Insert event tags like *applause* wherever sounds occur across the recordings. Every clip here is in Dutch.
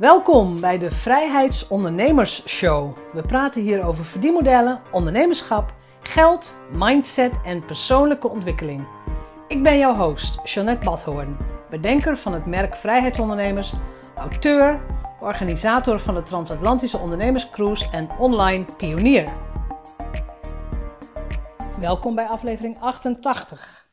Welkom bij de Vrijheidsondernemers Show. We praten hier over verdienmodellen, ondernemerschap, geld, mindset en persoonlijke ontwikkeling. Ik ben jouw host, Jeanette Badhoorn, bedenker van het merk Vrijheidsondernemers, auteur, organisator van de Transatlantische Ondernemerscruise en online pionier. Welkom bij aflevering 88.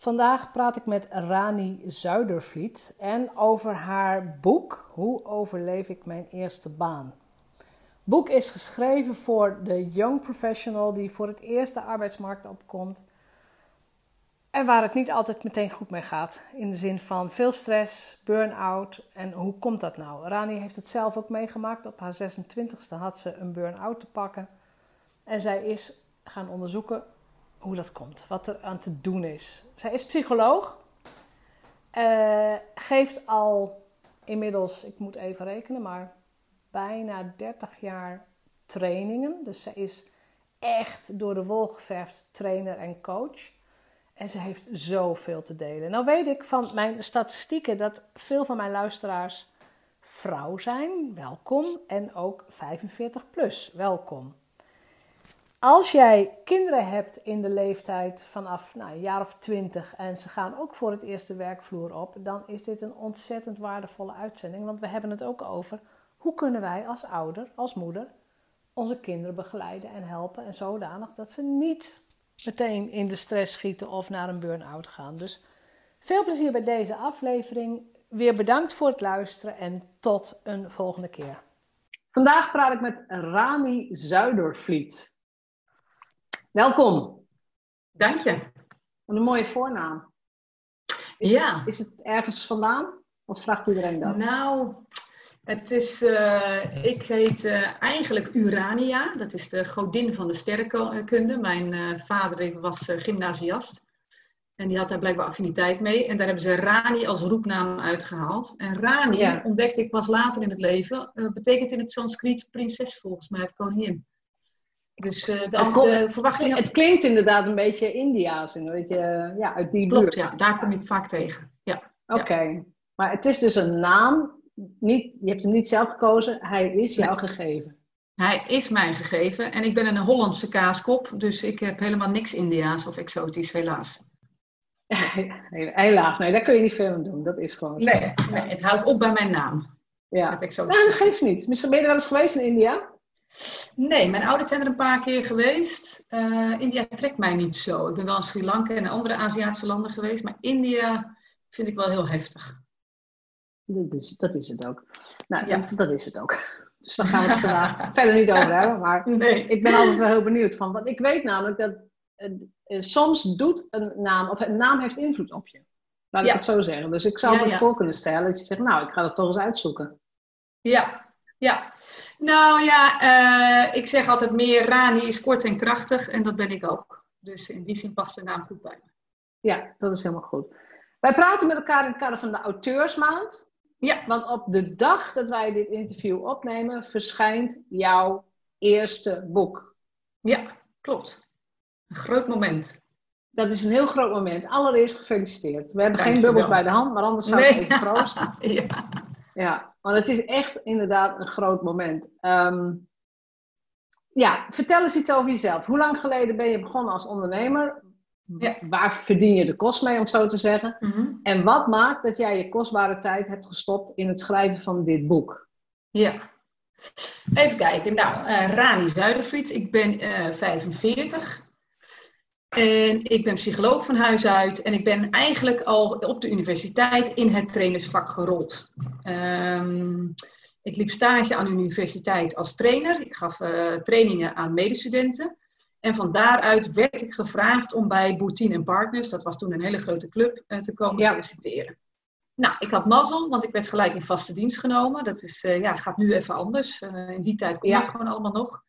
Vandaag praat ik met Rani Zuidervliet en over haar boek Hoe overleef ik mijn eerste baan. Het boek is geschreven voor de young professional die voor het eerst de arbeidsmarkt opkomt en waar het niet altijd meteen goed mee gaat. In de zin van veel stress, burn-out en hoe komt dat nou? Rani heeft het zelf ook meegemaakt. Op haar 26e had ze een burn-out te pakken en zij is gaan onderzoeken hoe dat komt, wat er aan te doen is. Zij is psycholoog, uh, geeft al inmiddels, ik moet even rekenen, maar bijna 30 jaar trainingen. Dus zij is echt door de wol geverfd trainer en coach. En ze heeft zoveel te delen. Nou weet ik van mijn statistieken dat veel van mijn luisteraars vrouw zijn, welkom. En ook 45 plus, welkom. Als jij kinderen hebt in de leeftijd vanaf nou, een jaar of twintig en ze gaan ook voor het eerste werkvloer op, dan is dit een ontzettend waardevolle uitzending. Want we hebben het ook over hoe kunnen wij als ouder, als moeder, onze kinderen begeleiden en helpen en zodanig dat ze niet meteen in de stress schieten of naar een burn-out gaan. Dus veel plezier bij deze aflevering. Weer bedankt voor het luisteren en tot een volgende keer. Vandaag praat ik met Rani Zuidervliet. Welkom. Dank je. Wat een mooie voornaam. Is, ja. Is het ergens vandaan? Of vraagt iedereen dat? Nou, het is, uh, ik heet uh, eigenlijk Urania. Dat is de godin van de sterrenkunde. Mijn uh, vader was gymnasiast. En die had daar blijkbaar affiniteit mee. En daar hebben ze Rani als roepnaam uitgehaald. En Rani, ja. ontdekte ik pas later in het leven, betekent in het Sanskriet prinses volgens mij, of koningin. Dus uh, de, het, de het klinkt inderdaad een beetje Indiaas, een beetje ja, uit die Klopt, ja, daar kom je het vaak tegen. Ja. Oké, maar het is dus een naam, niet, je hebt hem niet zelf gekozen, hij is jou gegeven. Hij is mij gegeven en ik ben een Hollandse kaaskop, dus ik heb helemaal niks Indiaas of exotisch, helaas. *laughs* helaas, nee, daar kun je niet veel aan doen, dat is gewoon. Nee, nee het houdt op bij mijn naam. Ja, nou, dat geeft niet. Misschien ben je er wel eens geweest in India? Nee, mijn ouders zijn er een paar keer geweest. Uh, India trekt mij niet zo. Ik ben wel in Sri Lanka en andere Aziatische landen geweest, maar India vind ik wel heel heftig. Dat is, dat is het ook. Nou, ja. dat, dat, is het ook. Dus daar gaan we het vandaag *laughs* verder niet over hebben. Maar nee. ik ben altijd wel heel benieuwd van. Want ik weet namelijk dat uh, soms doet een naam, of een naam heeft invloed op je. Laat ik het zo zeggen. Dus ik zou me voor kunnen stellen dat je zegt, nou, ik ga dat toch eens uitzoeken. Ja, ja. Nou ja, uh, ik zeg altijd meer Rani is kort en krachtig en dat ben ik ook. Dus in die zin past de naam goed bij me. Ja, dat is helemaal goed. Wij praten met elkaar in het kader van de auteursmaand. Ja. Want op de dag dat wij dit interview opnemen, verschijnt jouw eerste boek. Ja, klopt. Een groot moment. Dat is een heel groot moment. Allereerst gefeliciteerd. We hebben geen bubbels bij de hand, maar anders zou ik nee. even proosten. *laughs* ja. Ja, want het is echt inderdaad een groot moment. Um, ja, vertel eens iets over jezelf. Hoe lang geleden ben je begonnen als ondernemer? Ja. Waar verdien je de kost mee, om het zo te zeggen? Mm En wat maakt dat jij je kostbare tijd hebt gestopt in het schrijven van dit boek? Ja, even kijken. Nou, uh, Rani Zuidervliet, ik ben uh, eh, 45. En ik ben psycholoog van huis uit en ik ben eigenlijk al op de universiteit in het trainersvak gerold. Um, ik liep stage aan de universiteit als trainer. Ik gaf uh, trainingen aan medestudenten. En van daaruit werd ik gevraagd om bij Boutine Partners, dat was toen een hele grote club, uh, te komen ja. solliciteren. Nou, ik had mazzel, want ik werd gelijk in vaste dienst genomen. Dat is, uh, ja, gaat nu even anders. in die tijd kon ja. het gewoon allemaal nog.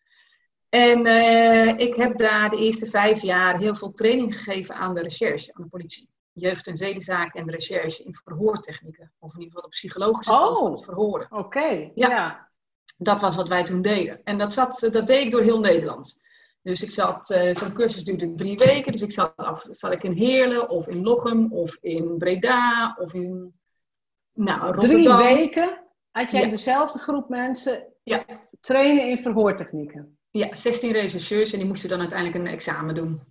En uh, ik heb daar de eerste vijf jaar heel veel training gegeven aan de recherche, aan de politie. Jeugd- en zedenzaken en de recherche in verhoortechnieken. Of in ieder geval de psychologische kant van het oh, verhoren. Oké, ja. Dat was wat wij toen deden. En dat, zat, dat deed ik door heel Nederland. Dus ik zat, uh, zo'n cursus duurde drie weken. Dus ik zat, af, zat ik in Heerlen of in Lochem of in Breda of in nou, Rotterdam. Drie weken? had jij Ja. dezelfde groep mensen Ja. trainen in verhoortechnieken? Ja, 16 rechercheurs en die moesten dan uiteindelijk een examen doen.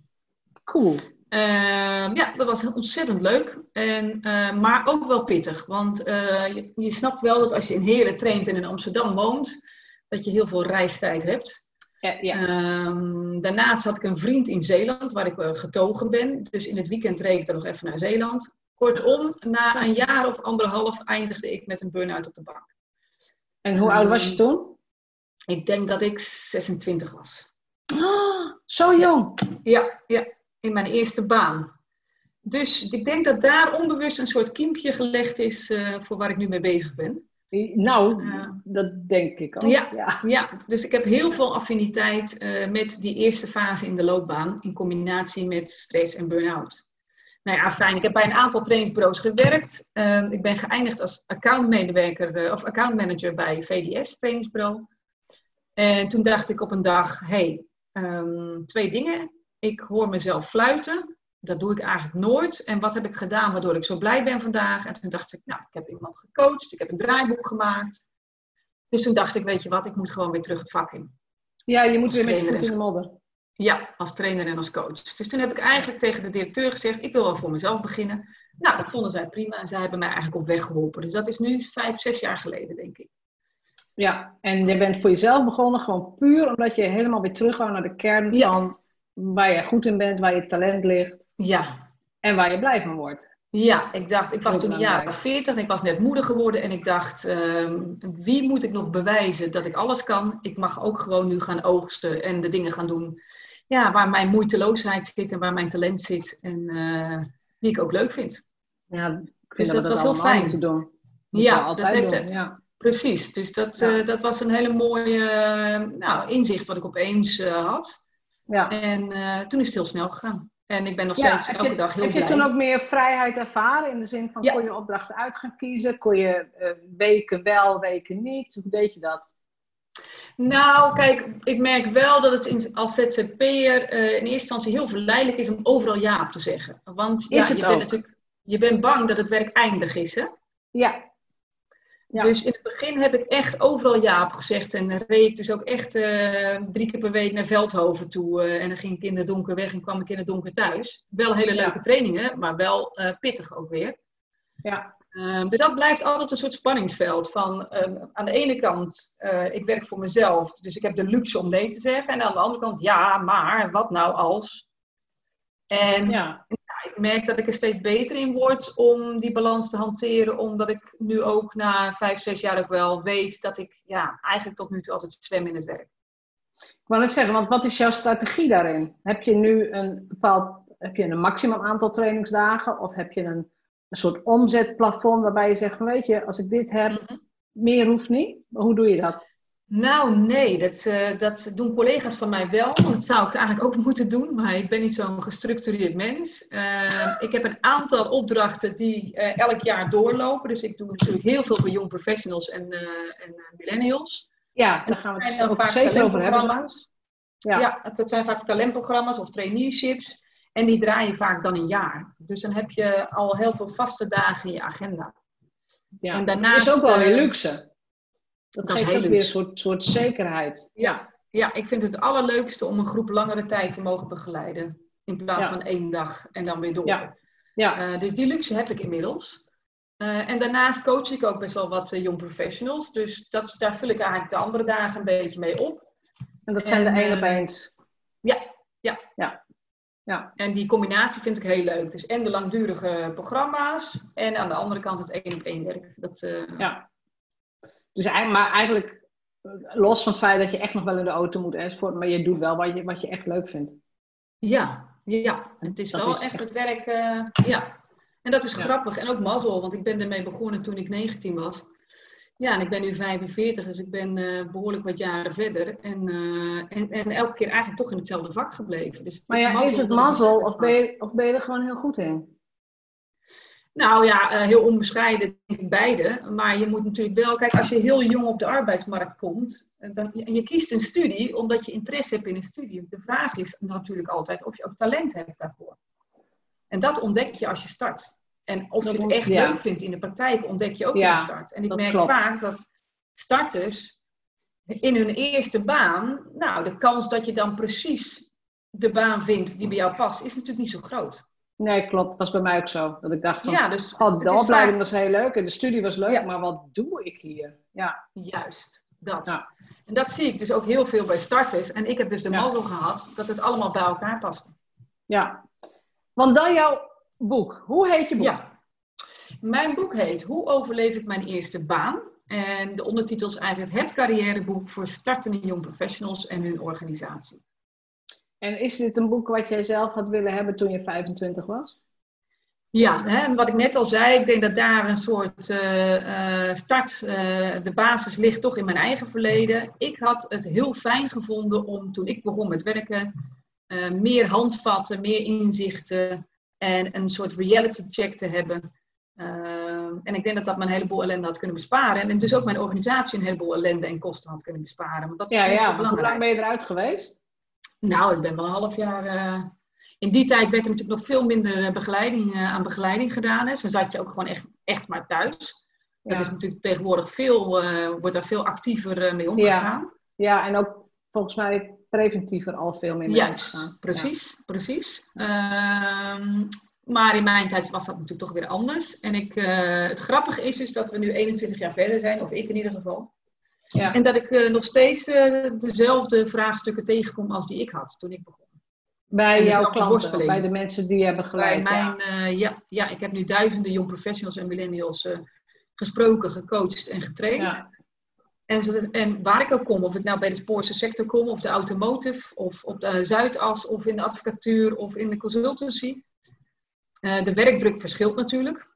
Cool. Ehm, ja, dat was ontzettend leuk, en, eh, maar ook wel pittig. Want eh, je, je snapt wel dat als je in Heerlen traint en in Amsterdam woont, dat je heel veel reistijd hebt. Ja, ja. Ehm, daarnaast had ik een vriend in Zeeland, waar ik eh, getogen ben. Dus in het weekend reed ik dan nog even naar Zeeland. Kortom, na een jaar of anderhalf eindigde ik met een burn-out op de bank. en hoe oud was je toen? Ik denk dat ik 26 was. Ah, zo jong. Ja, ja, in mijn eerste baan. Dus ik denk dat daar onbewust een soort kiempje gelegd is eh, voor waar ik nu mee bezig ben. Nou, Ja. dat denk ik ook. Ja. ja. Ja, dus ik heb heel veel affiniteit eh, met die eerste fase in de loopbaan in combinatie met stress en burn-out. Nou ja, fijn. Ik heb bij een aantal trainingsbureaus gewerkt. Ik ben geëindigd als accountmedewerker eh, of accountmanager bij VDS trainingsbureau. En toen dacht ik op een dag, hey, ehm, twee dingen. Ik hoor mezelf fluiten. Dat doe ik eigenlijk nooit. En wat heb ik gedaan waardoor ik zo blij ben vandaag? En toen dacht ik, nou, ik heb iemand gecoacht. Ik heb een draaiboek gemaakt. Dus toen dacht ik, weet je wat, ik moet gewoon weer terug het vak in. Ja, je moet Als weer met je in de modder. Ja, als trainer en als coach. Dus toen heb ik eigenlijk tegen de directeur gezegd, ik wil wel voor mezelf beginnen. Nou, dat vonden zij prima en zij hebben mij eigenlijk op weg geholpen. Dus dat is nu vijf, zes jaar geleden, denk ik. Ja, en je bent voor jezelf begonnen gewoon puur omdat je helemaal weer terug wou naar de kern Ja. van waar je goed in bent, waar je talent ligt Ja, en waar je blij van wordt. ja ik dacht, ik was toen jaar 40 en ik was net moeder geworden. En ik dacht, ehm, wie moet ik nog bewijzen dat ik alles kan? Ik mag ook gewoon nu gaan oogsten en de dingen gaan doen ja, waar mijn moeiteloosheid zit en waar mijn talent zit. En eh, die ik ook leuk vind. Ja, ik Dus vind dat dat we was dat heel fijn. moeten doen. Ja, dat altijd heeft doen. het. Ja. Precies, dus dat, Ja. eh, dat was een hele mooie eh, nou, inzicht wat ik opeens eh, had. Ja. En toen is het heel snel gegaan. En ik ben nog steeds heb elke je, dag heel heb blij. je toen ook meer vrijheid ervaren in de zin van Ja. kon je opdrachten uit gaan kiezen? Kon je weken wel, weken niet? Hoe deed je dat? Nou, kijk, ik merk wel dat het in, als ZZP'er in eerste instantie heel verleidelijk is om overal ja op te zeggen. Want ja, het je, bent natuurlijk, je bent bang dat het werk eindig is, hè? Ja. Ja. Dus in het begin heb ik echt overal ja op gezegd. En reed ik dus ook echt eh, drie keer per week naar Veldhoven toe. eh, en dan ging ik in het donker weg en kwam ik in het donker thuis. Wel hele leuke trainingen, maar wel eh, pittig ook weer. Ja. Ehm, dus dat blijft altijd een soort spanningsveld. Van ehm, aan de ene kant, ik werk voor mezelf, dus ik heb de luxe om nee te zeggen. En aan de andere kant, ja, maar wat nou als? En ja. Ik merk dat ik er steeds beter in word om die balans te hanteren. Omdat ik nu ook na vijf, zes jaar ook wel weet dat ik ja, eigenlijk tot nu toe altijd zwem in het werk. Ik wou net zeggen, want wat is jouw strategie daarin? Heb je nu een bepaald, heb je een maximum aantal trainingsdagen of heb je een, een soort omzetplafond waarbij je zegt van weet je, als ik dit heb, Mhm. meer hoeft niet? Hoe doe je dat? Nou, nee, dat, eh, dat doen collega's van mij wel. Dat zou ik eigenlijk ook *laughs* moeten doen, maar ik ben niet zo'n gestructureerd mens. Eh, ik heb een aantal opdrachten die eh, elk jaar doorlopen. Dus ik doe natuurlijk heel veel voor young professionals en, eh, en millennials. Ja, En daar gaan we dat het ook vaak zeker over hebben. Ja. Ja, het zijn vaak talentprogramma's of traineeships. En die draaien vaak dan een jaar. Dus dan heb je al heel veel vaste dagen in je agenda. Ja. En dat daarnaast, is ook wel weer luxe. Dat, dat is geeft ook weer een soort, soort zekerheid. Ja, ja, ik vind het allerleukste om een groep langere tijd te mogen begeleiden. In plaats Ja. van één dag en dan weer door. Ja. Ja, Eh, dus die luxe heb ik inmiddels. Eh, en daarnaast coach ik ook best wel wat eh, young professionals. Dus dat, daar vul ik eigenlijk de andere dagen een beetje mee op. en dat zijn en, de één op eh, eens. Ja, ja. Ja. Ja. En die combinatie vind ik heel leuk. Dus en de langdurige programma's en aan de andere kant het één op één werk. Dat, eh, Ja. Dus, eigenlijk- maar eigenlijk, eh, los van het feit dat je echt nog wel in de auto moet enzovoort, maar je doet wel wat je, wat je echt leuk vindt. ja, ja, het is Dat wel is echt het werk. eh, ja. En dat is Ja. grappig en ook mazzel, want ik ben ermee begonnen toen ik 19 was. Ja, en ik ben nu 45, dus ik ben eh, behoorlijk wat jaren verder. En, en, en elke keer eigenlijk toch in hetzelfde vak gebleven. Dus het Maar ja, is het mazzel of ben, je, of ben je er gewoon heel goed in? Nou ja, eh, heel onbescheiden, denk ik beide. Maar je moet natuurlijk wel, kijk, als je heel jong op de arbeidsmarkt komt, eh, dan, en je kiest een studie omdat je interesse hebt in een studie. De vraag is natuurlijk altijd of je ook talent hebt daarvoor. En dat ontdek je als je start. En of Dat je het echt ja. leuk vindt in de praktijk, ontdek je ook Ja, in de start. En ik merk klopt. vaak dat starters in hun eerste baan, nou, de kans dat je dan precies de baan vindt die bij jou past, is natuurlijk niet zo groot. Nee, klopt. Dat was bij mij ook zo. Dat ik dacht van, ja, dus oh, de opleiding was heel leuk en de studie was leuk, maar wat doe ik hier? Ja. Juist, dat. En dat zie ik dus ook heel veel bij starters. En ik heb dus de mazzel gehad dat het allemaal bij elkaar paste. Ja. Want dan jouw boek. Hoe heet je boek? Ja. Mijn boek heet Hoe overleef ik mijn eerste baan? En de ondertitel is eigenlijk het carrièreboek voor startende jong professionals en hun organisatie. En is dit een boek wat jij zelf had willen hebben toen je 25 was? Ja, hè, wat ik net al zei, ik denk dat daar een soort uh, uh, start, uh, de basis ligt toch in mijn eigen verleden. Ik had het heel fijn gevonden om toen ik begon met werken, meer handvatten, meer inzichten en een soort reality check te hebben. en ik denk dat dat me een heleboel ellende had kunnen besparen. En dus ook mijn organisatie een heleboel ellende en kosten had kunnen besparen. Want dat is ja, ja. Hoe lang ben je eruit geweest? Nou, ik ben wel een half jaar. Uh, in die tijd werd er natuurlijk nog veel minder eh, begeleiding, uh, aan begeleiding gedaan. Hè. Dan zat je ook gewoon echt, echt maar thuis. Ja. Dat is natuurlijk tegenwoordig veel, wordt daar veel actiever mee omgegaan. Ja. ja, en ook volgens mij preventiever al veel meer mee Juist, precies, ja. precies. Ehm, maar in mijn tijd was dat natuurlijk toch weer anders. En ik, het grappige is, is dat we nu 21 jaar verder zijn, of ik in ieder geval. Ja. En dat ik uh, nog steeds uh, dezelfde vraagstukken tegenkom als die ik had toen ik begon. Bij jouw klanten, bij de mensen die je hebben geleid? Bij mijn, ja. Uh, ja, ja, ik heb nu duizenden jong professionals en millennials gesproken, gecoacht en getraind. Ja. En, en, waar ik ook kom, of ik nou bij de spoorse sector kom, of de automotive, of op de Zuidas, of in de advocatuur, of in de consultancy. de werkdruk verschilt natuurlijk.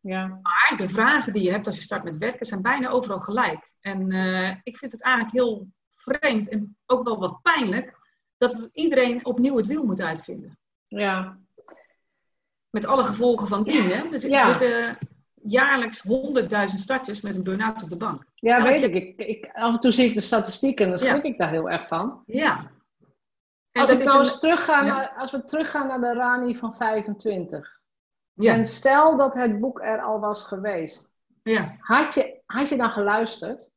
Ja. Maar de vragen die je hebt als je start met werken zijn bijna overal gelijk. En uh, ik vind het eigenlijk heel vreemd en ook wel wat pijnlijk dat iedereen opnieuw het wiel moet uitvinden. Ja. Met alle gevolgen van dien. Hè? Dus er zitten jaarlijks 100.000 starters met een burn-out op de bank. Ja, weet ik. Ik, ik. Af en toe zie ik de statistieken en dan schrik ik daar heel erg van. Ja. als, ik nou eens terugga naar, als we teruggaan naar de Rani van 25. Ja. En stel dat het boek er al was geweest. Ja. Had, je, had je dan geluisterd?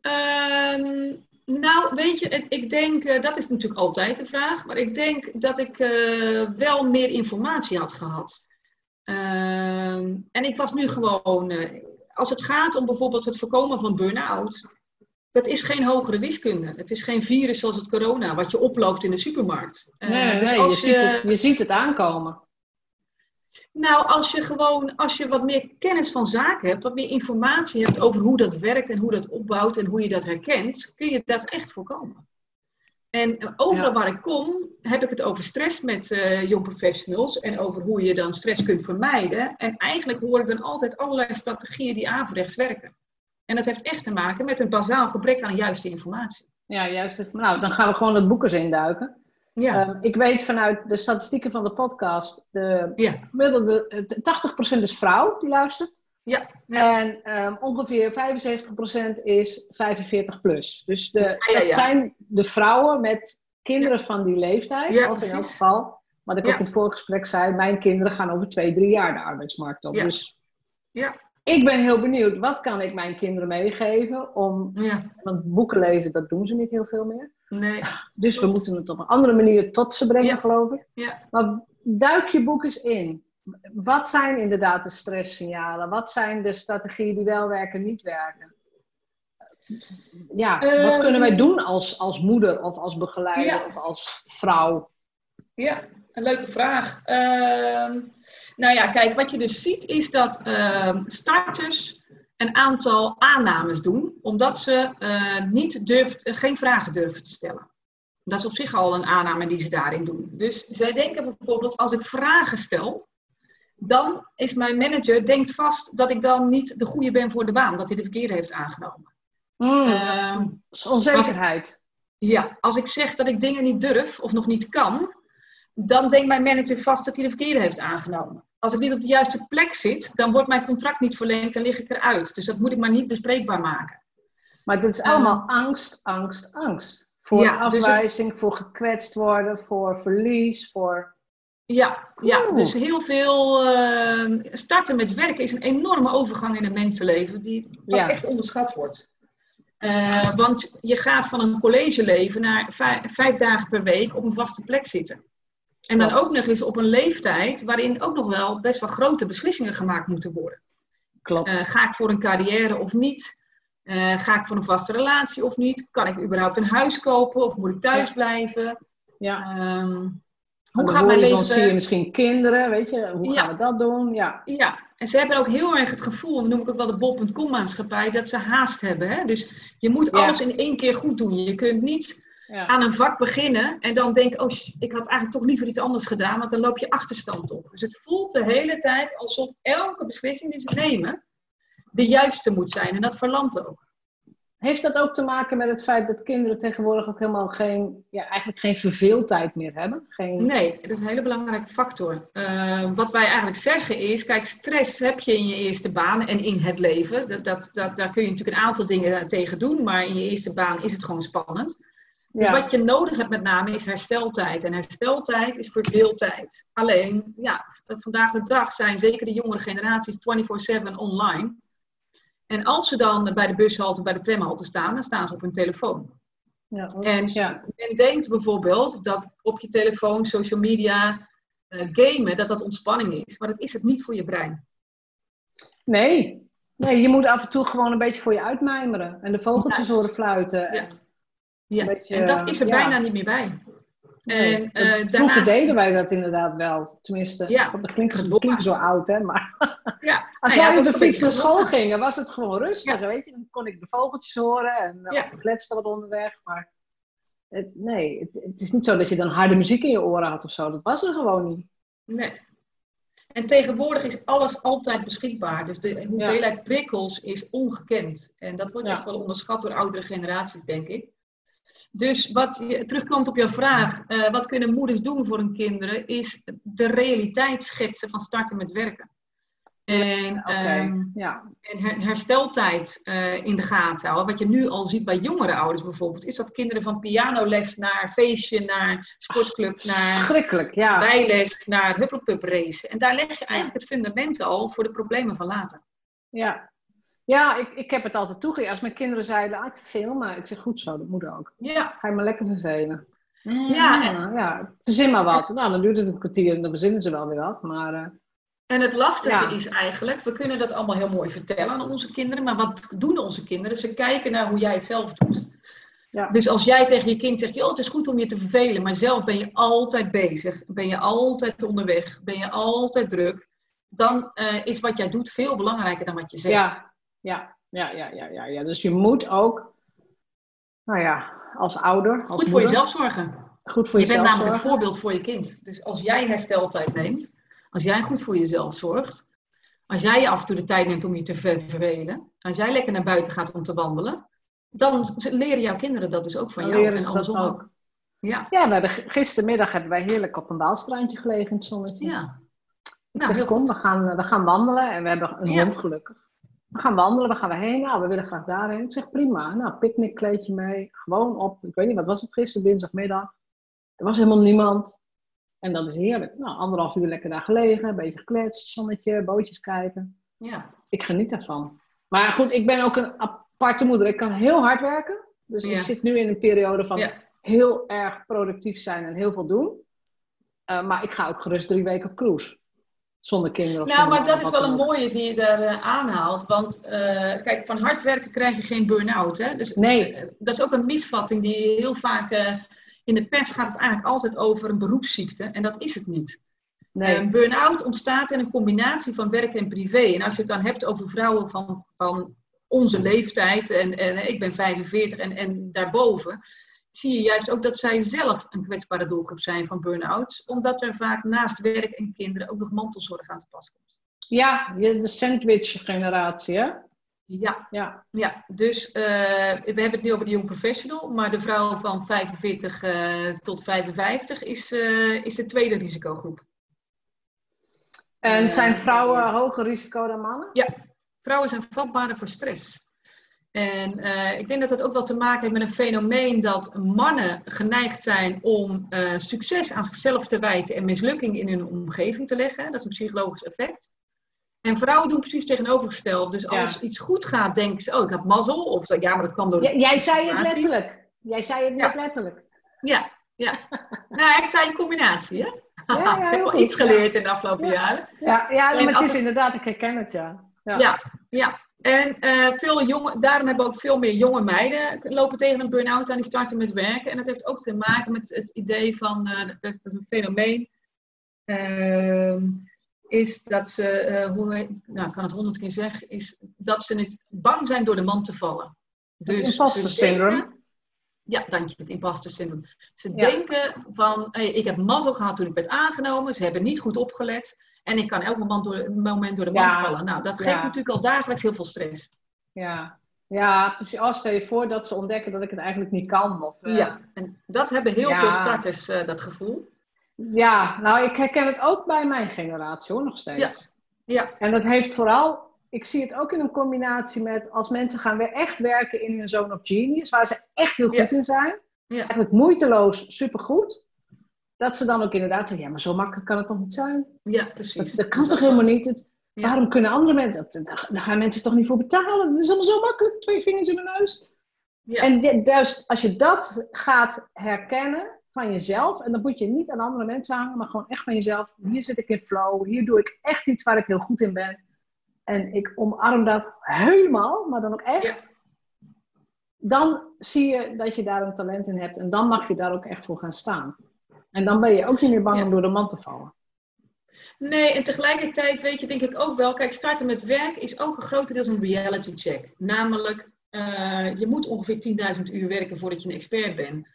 Ehm, nou, weet je, ik denk, uh, dat is natuurlijk altijd de vraag, maar ik denk dat ik uh, wel meer informatie had gehad. Ehm, en ik was nu gewoon, uh, als het gaat om bijvoorbeeld het voorkomen van burn-out, dat is geen hogere wiskunde. Het is geen virus zoals het corona, wat je oploopt in de supermarkt. nee, dus nee je, ziet het, je ziet het aankomen. Nou, als je gewoon, als je wat meer kennis van zaken hebt, wat meer informatie hebt over hoe dat werkt en hoe dat opbouwt en hoe je dat herkent, kun je dat echt voorkomen. En overal waar ik kom, heb ik het over stress met uh, jong professionals en over hoe je dan stress kunt vermijden. En eigenlijk hoor ik dan altijd allerlei strategieën die averechts werken. En dat heeft echt te maken met een bazaal gebrek aan juiste informatie. Ja, juist. Nou, dan gaan we gewoon het boeken induiken. Ja. Ehm, ik weet vanuit de statistieken van de podcast, de, ja. gemiddelde, 80% is vrouw die luistert. Ja. ja. En um, ongeveer 75% is 45 plus. Dus de, het zijn de vrouwen met kinderen van die leeftijd, of in elk geval. Wat ik ook in het voorgesprek zei, mijn kinderen gaan over twee, drie jaar de arbeidsmarkt op. Dus ja. ik ben heel benieuwd, wat kan ik mijn kinderen meegeven om, want boeken lezen, dat doen ze niet heel veel meer. Nee. Dus we moeten het op een andere manier tot ze brengen, geloof ik. Ja. Maar duik je boek eens in. Wat zijn inderdaad de stresssignalen? Wat zijn de strategieën die wel werken, niet werken? Ja, wat ehm, kunnen wij doen als, als moeder of als begeleider of als vrouw? Ja, een leuke vraag. Uh, nou ja, kijk, wat je dus ziet is dat uh, starters een aantal aannames doen, omdat ze uh, niet durft, uh, geen vragen durven te stellen. Dat is op zich al een aanname die ze daarin doen. Dus zij denken bijvoorbeeld, als ik vragen stel, dan is mijn manager denkt vast dat ik dan niet de goede ben voor de baan, dat hij de verkeerde heeft aangenomen. Mm, uh, onzekerheid. ja, als ik zeg dat ik dingen niet durf of nog niet kan, dan denkt mijn manager vast dat hij de verkeerde heeft aangenomen als ik niet op de juiste plek zit, dan wordt mijn contract niet verlengd en lig ik eruit. Dus dat moet ik maar niet bespreekbaar maken. Maar dat is allemaal ehm, angst, angst, angst. Voor dus afwijzing, voor gekwetst worden, voor verlies, voor... Ja, ja dus heel veel eh, starten met werken is een enorme overgang in een mensenleven die Ja. echt onderschat wordt. Eh, want je gaat van een collegeleven naar vijf, vijf dagen per week op een vaste plek zitten. En dan ook nog eens op een leeftijd waarin ook nog wel best wel grote beslissingen gemaakt moeten worden. Klopt. Eh, ga ik voor een carrière of niet? Eh, ga ik voor een vaste relatie of niet? Kan ik überhaupt een huis kopen of moet ik thuis Ja. blijven? ja. Aan hoe gaat mijn leven... zie je misschien kinderen, weet je. Hoe Ja. gaan we dat doen? Ja. Ja, en ze hebben ook heel erg het gevoel, en dan noem ik ook wel de bol.com maatschappij, dat ze haast hebben. Hè? Dus je moet Ja. alles in één keer goed doen. Je kunt niet ja. aan een vak beginnen en dan denken, oh, ik had eigenlijk toch liever iets anders gedaan, want dan loop je achterstand op. Dus het voelt de hele tijd alsof elke beslissing die ze nemen, de juiste moet zijn. En dat verlamt ook. Heeft dat ook te maken met het feit dat kinderen tegenwoordig ook helemaal geen, ja, eigenlijk geen verveeltijd meer hebben? Geen... Nee, dat is een hele belangrijke factor. Eh, wat wij eigenlijk zeggen is, kijk, stress heb je in je eerste baan en in het leven. Dat, dat, dat, daar kun je natuurlijk een aantal dingen tegen doen, maar in je eerste baan is het gewoon spannend. Dus wat je nodig hebt met name is hersteltijd. En hersteltijd is verveeltijd. Alleen, ja, vandaag de dag zijn zeker de jongere generaties 24-7 online. En als ze dan bij de bushalte, bij de tramhalte staan, dan staan ze op hun telefoon. Ja. En ja. men denkt bijvoorbeeld dat op je telefoon, social media, eh, gamen, dat dat ontspanning is. Maar dat is het niet voor je brein. Nee. nee, je moet af en toe gewoon een beetje voor je uitmijmeren. En de vogeltjes horen fluiten. Ja. En, Ja. Beetje, en dat is er ja. bijna niet meer bij. nee. En eh, Vroeger daarnaast, deden wij dat inderdaad wel. Tenminste, Ja. dat klinkt, dat klinkt zo oud, hè. Maar *laughs* ja, *laughs* als nou ja, wij op de fiets naar school gingen, was het gewoon rustig, weet je. Dan kon ik de vogeltjes horen en uh, Ja. kletste wat onderweg. Maar het, nee, het, het is niet zo dat je dan harde muziek in je oren had of zo. Dat was er gewoon niet. Nee. En tegenwoordig is alles altijd beschikbaar. Dus de hoeveelheid prikkels is ongekend. En dat wordt echt wel onderschat door oudere generaties, denk ik. Dus wat je, terugkomt op jouw vraag, eh, wat kunnen moeders doen voor hun kinderen, is de realiteit schetsen van starten met werken. En, ehm, ja. en her- hersteltijd eh, in de gaten houden. Wat je nu al ziet bij jongere ouders bijvoorbeeld, is dat kinderen van pianoles naar feestje, naar sportclub, naar Schrikkelijk, ja. bijles naar huppelpup racen. En daar leg je eigenlijk het fundament al voor de problemen van later. Ja, ja ik, ik heb het altijd toegegeven. Als mijn kinderen zeiden, ah, ik verveel me. Ik zeg, goed zo, dat moet ook. Ja, Ga je maar lekker vervelen. Ja, ja, ja, verzin maar wat. Nou, dan duurt het een kwartier en dan verzinnen ze wel weer wat. Maar eh, en het lastige Ja. is eigenlijk, we kunnen dat allemaal heel mooi vertellen aan onze kinderen, maar wat doen onze kinderen? Ze kijken naar hoe jij het zelf doet. ja, Dus als jij tegen je kind zegt, joh, het is goed om je te vervelen, maar zelf ben je altijd bezig, ben je altijd onderweg, ben je altijd druk, dan eh, is wat jij doet veel belangrijker dan wat je zegt. ja, ja, ja, ja, ja, ja, ja. Dus je moet ook, nou ja, als ouder, als Goed voor moeder, jezelf zorgen. goed voor Je bent namelijk het voorbeeld voor je kind. Dus als jij hersteltijd neemt, als jij goed voor jezelf zorgt, als jij je af en toe de tijd neemt om je te ver- vervelen, als jij lekker naar buiten gaat om te wandelen, dan leren jouw kinderen dat dus ook van Dan jou. leren En dat ook. Ja, Ja, we hebben, g- gistermiddag hebben wij heerlijk op een baalstrandje gelegen in het zonnetje. ja. Ik Nou, zeg, heel kom, goed. we gaan, we gaan wandelen. En we hebben een Ja. hond gelukkig. We gaan wandelen, waar gaan we heen? Nou, we willen graag daarheen. Ik zeg, prima. Nou, picknickkleedje mee. Gewoon op, ik weet niet, wat was het gisteren, dinsdagmiddag. Er was helemaal niemand. En dat is heerlijk. Nou, anderhalf uur lekker daar gelegen. Een beetje gekletst, zonnetje, bootjes kijken. Ja, Ik geniet daarvan. Maar goed, ik ben ook een aparte moeder. Ik kan heel hard werken. Dus Ja. ik zit nu in een periode van Ja. heel erg productief zijn en heel veel doen. Eh, maar ik ga ook gerust drie weken op cruise. Zonder kinderen of Nou, zonder maar dat is wel een mooie die je daar eh, aanhaalt. Want eh, kijk, van hard werken krijg je geen burn-out. Hè? Dus, Nee. eh, dat is ook een misvatting die heel vaak... in de pers gaat het eigenlijk altijd over een beroepsziekte. En dat is het niet. Nee. Een burn-out ontstaat in een combinatie van werk en privé. En als je het dan hebt over vrouwen van, van onze leeftijd, en, en ik ben 45 en, en daarboven, zie je juist ook dat zij zelf een kwetsbare doelgroep zijn van burn-outs, omdat er vaak naast werk en kinderen ook nog mantelzorg aan te pas komt. Ja, de sandwich-generatie, hè? Ja, Ja. ja. dus eh, we hebben het nu over de jong professional, maar de vrouw van 45 eh, tot 55 is, eh, is de tweede risicogroep. En zijn vrouwen hoger risico dan mannen? Vrouwen zijn vatbaarder voor stress. En uh, ik denk dat dat ook wel te maken heeft met een fenomeen dat mannen geneigd zijn om uh, succes aan zichzelf te wijten en mislukking in hun omgeving te leggen. Dat is een psychologisch effect. En vrouwen doen precies tegenovergesteld. Dus als ja. iets goed gaat, denken ze, oh, ik heb mazzel. Of ja, maar dat kan door. Ja, jij zei het letterlijk. Jij zei het net letterlijk. Ja, ja. *laughs* nou, ik zei een combinatie, hè? Ja, *laughs* ik heb wel iets geleerd in de afgelopen jaren. Ja, ja maar het is inderdaad, ik herken het, ja. Ja, ja. En uh, veel jonge, daarom hebben ook veel meer jonge meiden lopen tegen een burn-out aan die starten met werken. En dat heeft ook te maken met het idee van, uh, dat, dat, is een fenomeen, uh, is dat ze, uh, hoe, nou ik kan het honderd keer zeggen, is dat ze niet bang zijn door de man te vallen. Dus imposter syndrome. Ja, dank je, het imposter syndrome. Ze denken van, hey, ik heb mazzel gehad toen ik werd aangenomen, ze hebben niet goed opgelet. En ik kan elk moment door, moment door de mand vallen. Nou, dat geeft natuurlijk al dagelijks heel veel stress. Ja, ja precies. Als stel je voor dat ze ontdekken dat ik het eigenlijk niet kan. Of, uh... Ja, en dat hebben heel veel starters, uh, dat gevoel. Ja, nou, ik herken het ook bij mijn generatie hoor, nog steeds. Ja. ja. En dat heeft vooral, ik zie het ook in een combinatie met als mensen gaan weer echt werken in hun zone of genius, waar ze echt heel goed ja. in zijn. Ja. Eigenlijk moeiteloos supergoed dat ze dan ook inderdaad zeggen, ja, maar zo makkelijk kan het toch niet zijn? Ja, precies. Dat, dat kan toch helemaal niet? Het, ja. Waarom kunnen andere mensen, dat, daar gaan mensen toch niet voor betalen? Dat is allemaal zo makkelijk, twee vingers in de neus. Ja. En dus als je dat gaat herkennen van jezelf, en dan moet je niet aan andere mensen hangen, maar gewoon echt van jezelf, hier zit ik in flow, hier doe ik echt iets waar ik heel goed in ben. En ik omarm dat helemaal, maar dan ook echt. Ja. Dan zie je dat je daar een talent in hebt en dan mag je daar ook echt voor gaan staan. En dan ben je ook niet meer bang ja. om door de man te vallen. Nee, en tegelijkertijd weet je denk ik ook wel, kijk, starten met werk is ook een grotendeels een reality check. Namelijk, uh, je moet ongeveer 10.000 uur werken voordat je een expert bent.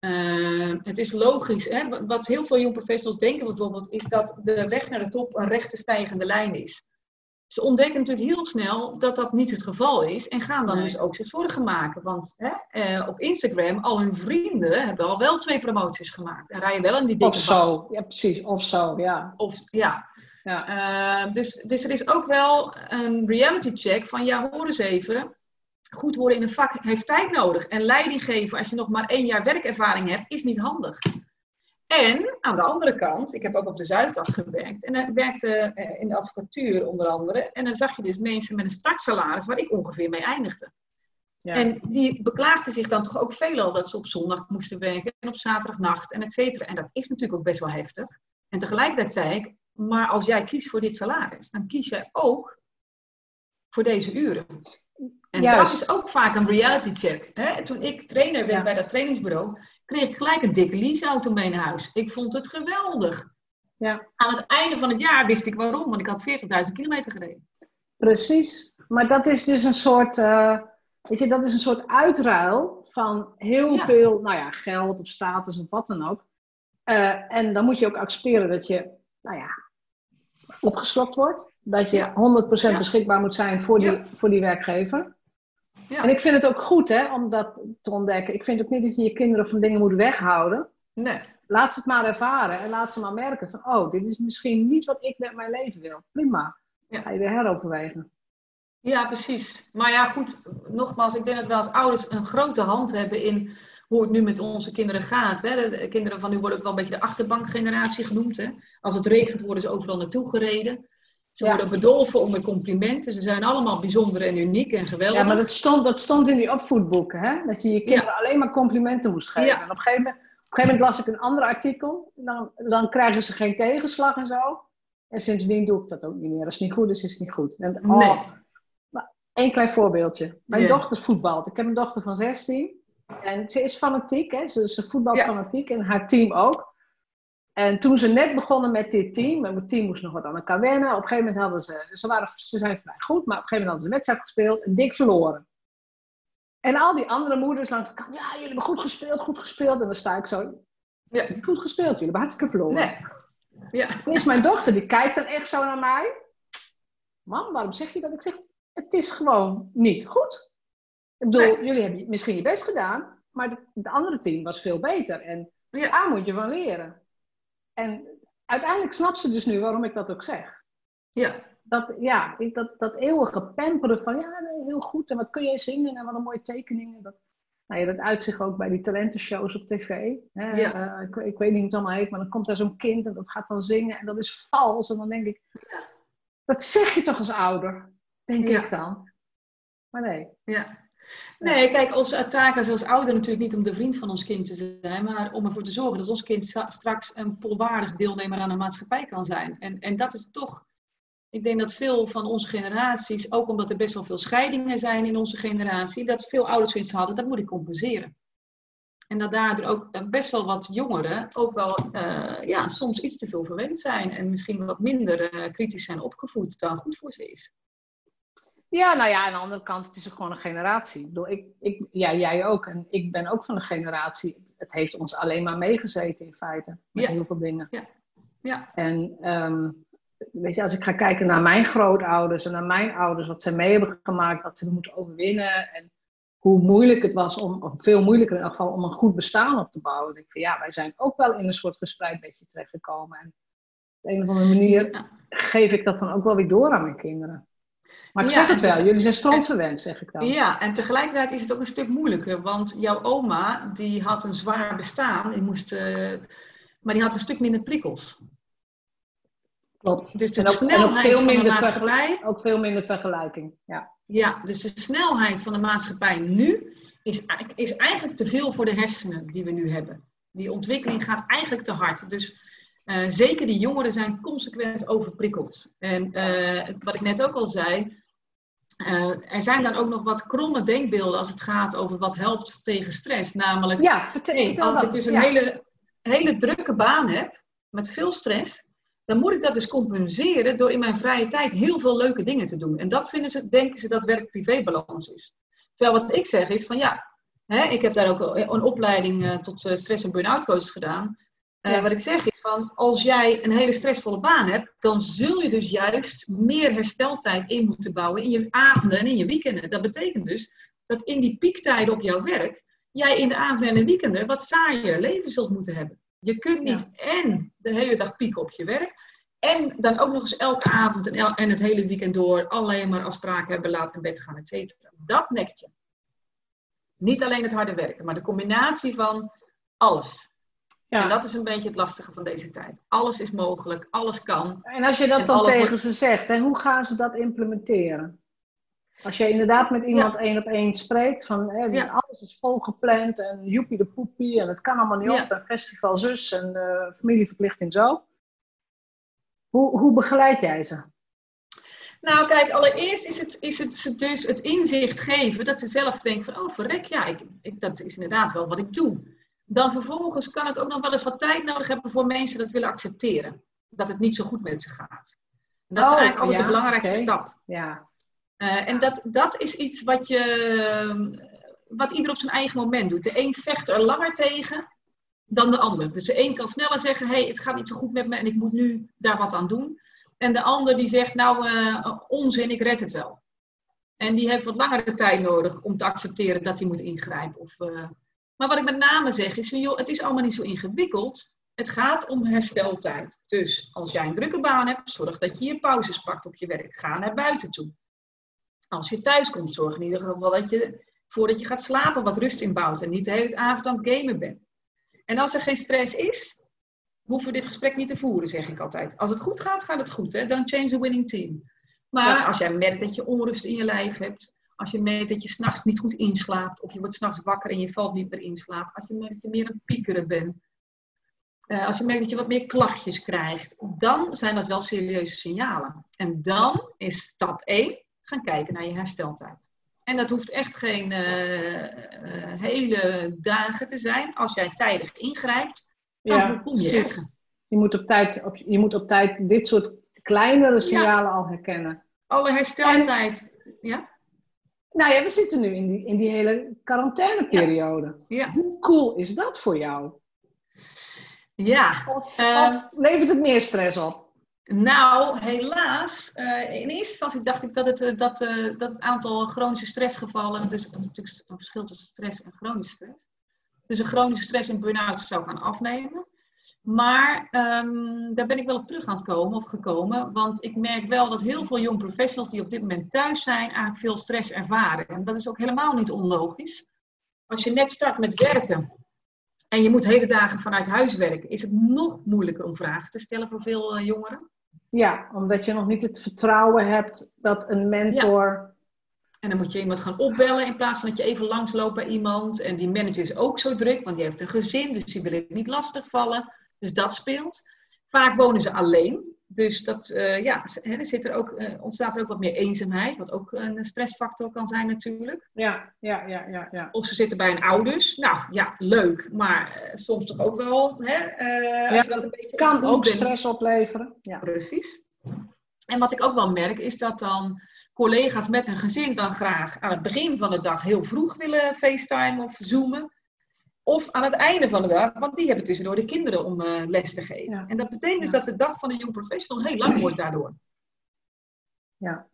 Uh, het is logisch, hè? wat heel veel jong professionals denken bijvoorbeeld, is dat de weg naar de top een rechte stijgende lijn is. Ze ontdekken natuurlijk heel snel dat dat niet het geval is en gaan dan nee. dus ook zich zorgen maken. Want hè, uh, op Instagram, al hun vrienden hebben al wel twee promoties gemaakt en rijden wel in die dikke Of zo, ja precies, of zo, ja. Of, ja. ja. Uh, dus, dus er is ook wel een reality check van, ja hoor eens even, goed worden in een vak heeft tijd nodig. En leiding geven als je nog maar één jaar werkervaring hebt, is niet handig. En aan de andere kant, ik heb ook op de Zuidas gewerkt. En ik werkte in de advocatuur onder andere. En dan zag je dus mensen met een startsalaris waar ik ongeveer mee eindigde. Ja. En die beklaagden zich dan toch ook veelal dat ze op zondag moesten werken en op zaterdagnacht en et cetera. En dat is natuurlijk ook best wel heftig. En tegelijkertijd zei ik, maar als jij kiest voor dit salaris, dan kies jij ook voor deze uren. En Juist. dat is ook vaak een reality check. Hè? Toen ik trainer werd ja. bij dat trainingsbureau, kreeg ik gelijk een dikke leaseauto mee naar huis. Ik vond het geweldig. Ja. Aan het einde van het jaar wist ik waarom, want ik had 40.000 kilometer gereden. Precies. Maar dat is dus een soort, uh, weet je, dat is een soort uitruil van heel ja. veel, nou ja, geld of status of wat dan ook. Uh, en dan moet je ook accepteren dat je, nou ja, opgeslokt wordt. Dat je ja. 100% ja. beschikbaar moet zijn voor die, voor die werkgever. Ja. En ik vind het ook goed hè, om dat te ontdekken. Ik vind ook niet dat je je kinderen van dingen moet weghouden. Nee. Laat ze het maar ervaren en laat ze maar merken van, oh, dit is misschien niet wat ik met mijn leven wil. Prima. Ja. Ga je weer heroverwegen. Ja, precies. Maar ja, goed, nogmaals, ik denk dat we als ouders een grote hand hebben in hoe het nu met onze kinderen gaat. Hè. De kinderen van nu worden ook wel een beetje de achterbankgeneratie genoemd. Hè. Als het regent worden ze overal naartoe gereden. Ze ja. worden bedolven onder complimenten. Ze zijn allemaal bijzonder en uniek en geweldig. Ja, maar dat stond, dat stond in die opvoedboeken, hè? Dat je je kinderen ja. alleen maar complimenten moest geven. Ja. En op een, gegeven moment, op een gegeven moment las ik een ander artikel. Dan, dan krijgen ze geen tegenslag en zo. En sindsdien doe ik dat ook niet meer. Als het niet goed is, is het niet goed. En, oh, nee. Maar één klein voorbeeldje. Mijn yeah. dochter voetbalt. Ik heb een dochter van 16. En ze is fanatiek, hè? Ze, ze voetbalt fanatiek. En haar team ook. En toen ze net begonnen met dit team, en het team moest nog wat aan elkaar wennen. Op een gegeven moment hadden ze, ze, waren, ze zijn vrij goed, maar op een gegeven moment hadden ze een wedstrijd gespeeld en dik verloren. En al die andere moeders langs de kant, ja, jullie hebben goed gespeeld, goed gespeeld. En dan sta ik zo, ja, goed gespeeld, jullie hebben hartstikke verloren. Nee. Ja. Dan is mijn dochter, die kijkt dan echt zo naar mij. Mam, waarom zeg je dat? Ik zeg, het is gewoon niet goed. Ik bedoel, nee. jullie hebben misschien je best gedaan, maar het andere team was veel beter. En ja. daar moet je van leren. En uiteindelijk snapt ze dus nu waarom ik dat ook zeg. Ja, dat, ja, dat, dat eeuwige pamperen van ja, nee, heel goed. En wat kun jij zingen en wat een mooie tekeningen. Dat, nou ja, dat uitzicht ook bij die talentenshows op tv. Hè? Ja. Eh, ik, ik, weet niet hoe het allemaal heet, maar dan komt daar zo'n kind en dat gaat dan zingen en dat is vals. En dan denk ik, ja. dat zeg je toch als ouder, denk ik dan. Maar nee. Ja. Nee, kijk, onze taak als ouder natuurlijk niet om de vriend van ons kind te zijn, maar om ervoor te zorgen dat ons kind straks een volwaardig deelnemer aan de maatschappij kan zijn. En, en dat is toch, ik denk dat veel van onze generaties, ook omdat er best wel veel scheidingen zijn in onze generatie, dat veel ouders zoiets hadden, dat moet ik compenseren. En dat daardoor ook best wel wat jongeren ook wel uh, ja, soms iets te veel verwend zijn en misschien wat minder uh, kritisch zijn opgevoed dan goed voor ze is. Ja, nou ja, aan de andere kant, het is gewoon een generatie. Ik bedoel, ik, ik, ja, jij ook. En ik ben ook van de generatie. Het heeft ons alleen maar meegezeten in feite. Met heel veel dingen. Ja. ja. En um, weet je, als ik ga kijken naar mijn grootouders en naar mijn ouders, wat ze mee hebben gemaakt, wat ze moeten overwinnen. En hoe moeilijk het was om, of veel moeilijker in elk geval, om een goed bestaan op te bouwen. Ik van ja, wij zijn ook wel in een soort gespreid bedje terechtgekomen. En op een of andere manier geef ik dat dan ook wel weer door aan mijn kinderen. Maar ik zeg het wel, jullie zijn strandverwend, zeg ik dan. Ja, en tegelijkertijd is het ook een stuk moeilijker. Want jouw oma, die had een zwaar bestaan. Die moest, uh, maar die had een stuk minder prikkels. Klopt. Dus de en ook, snelheid ook veel minder van de maatschappij... Ook veel minder vergelijking, ja. Ja, dus de snelheid van de maatschappij nu is, is eigenlijk te veel voor de hersenen die we nu hebben. Die ontwikkeling gaat eigenlijk te hard. Dus uh, zeker die jongeren zijn consequent overprikkeld. En uh, wat ik net ook al zei, uh, er zijn dan ook nog wat kromme denkbeelden als het gaat over wat helpt tegen stress. Namelijk, ja, vertel, als ik dus een hele, hele drukke baan heb, met veel stress, dan moet ik dat dus compenseren door in mijn vrije tijd heel veel leuke dingen te doen. En dat vinden ze, denken ze dat werk-privé-balans is. Terwijl wat ik zeg is van ja, hè, ik heb daar ook een opleiding tot stress- en burn-out coach gedaan. Uh, wat ik zeg is van, als jij een hele stressvolle baan hebt, dan zul je dus juist meer hersteltijd in moeten bouwen in je avonden en in je weekenden. Dat betekent dus dat in die piektijden op jouw werk, jij in de avonden en de weekenden wat saaier leven zult moeten hebben. Je kunt niet en de hele dag pieken op je werk, en dan ook nog eens elke avond en, en het hele weekend door alleen maar afspraken hebben, laat naar bed gaan, et cetera. Dat nekt je. Niet alleen het harde werken, maar de combinatie van alles. Ja. En dat is een beetje het lastige van deze tijd. Alles is mogelijk, alles kan. En als je dat dan tegen ze zegt, en hoe gaan ze dat implementeren? Als je inderdaad met iemand één op één spreekt, van hè, alles is volgepland en joepie de poepie en het kan allemaal niet op en festival zus en uh, familieverplichting zo. Hoe, hoe begeleid jij ze? Nou, kijk, allereerst is het, is het dus het inzicht geven dat ze zelf denken van, oh verrek, ja, ik, ik, dat is inderdaad wel wat ik doe dan vervolgens kan het ook nog wel eens wat tijd nodig hebben voor mensen dat willen accepteren. Dat het niet zo goed met ze gaat. dat is oh, eigenlijk altijd de belangrijkste stap. Ja. Uh, en dat, dat is iets wat, je, wat ieder op zijn eigen moment doet. De een vecht er langer tegen dan de ander. Dus de een kan sneller zeggen, hé, hey, het gaat niet zo goed met me en ik moet nu daar wat aan doen. En de ander die zegt, nou, uh, onzin, ik red het wel. En die heeft wat langere tijd nodig om te accepteren dat hij moet ingrijpen. Of, uh, maar wat ik met name zeg is, joh, het is allemaal niet zo ingewikkeld. Het gaat om hersteltijd. Dus als jij een drukke baan hebt, zorg dat je je pauzes pakt op je werk. Ga naar buiten toe. Als je thuis komt, zorg in ieder geval dat je voordat je gaat slapen wat rust inbouwt en niet de hele avond aan het gamen bent. En als er geen stress is, hoeven we dit gesprek niet te voeren, zeg ik altijd. Als het goed gaat, gaat het goed. Hè? Don't change the winning team. Maar als jij merkt dat je onrust in je lijf hebt, als je merkt dat je s'nachts niet goed inslaapt, of je wordt s'nachts wakker en je valt niet meer in slaap. Als je merkt dat je meer een piekeren bent. Uh, als je merkt dat je wat meer klachtjes krijgt, dan zijn dat wel serieuze signalen. En dan is stap 1 gaan kijken naar je hersteltijd. En dat hoeft echt geen uh, uh, hele dagen te zijn. Als jij tijdig ingrijpt, dan ja, voorkom je Je moet, op tijd, op, je moet op tijd dit soort kleinere signalen al herkennen. Alle hersteltijd. Ja? Nou ja, we zitten nu in die, in die hele quarantaineperiode. Ja. Hoe cool is dat voor jou? Ja. Of, of levert het meer stress op? Nou, helaas. Uh, in eerste instantie dacht ik dat het, uh, dat, dat het aantal chronische stressgevallen, dus natuurlijk een verschil tussen stress en chronische stress, dus een chronische stress en burn-out zou gaan afnemen. Maar ehm, daar ben ik wel op terug aan het komen of gekomen. Want ik merk wel dat heel veel jong professionals die op dit moment thuis zijn, eigenlijk veel stress ervaren. En dat is ook helemaal niet onlogisch. Als je net start met werken en je moet hele dagen vanuit huis werken, is het nog moeilijker om vragen te stellen voor veel eh, jongeren. Ja, omdat je nog niet het vertrouwen hebt dat een mentor. En dan moet je iemand gaan opbellen in plaats van dat je even langsloopt bij iemand. En die manager is ook zo druk, want die heeft een gezin, dus die wil ik niet lastigvallen. Dus dat speelt. Vaak wonen ze alleen. Dus dat, uh, ja, er zit er ook, uh, ontstaat er ook wat meer eenzaamheid, wat ook een stressfactor kan zijn natuurlijk. Ja, ja, ja, ja. ja. Of ze zitten bij een ouders. Nou ja, leuk, maar uh, soms toch ook wel. Hè, als dat een beetje kan ook stress opleveren. Ja. Precies. En wat ik ook wel merk, is dat dan collega's met een gezin dan graag aan het begin van de dag heel vroeg willen facetime of zoomen. Of aan het einde van de dag, want die hebben tussendoor de kinderen om uh, les te geven. En dat betekent dus dat de dag van de jong professional heel lang wordt daardoor. Ja.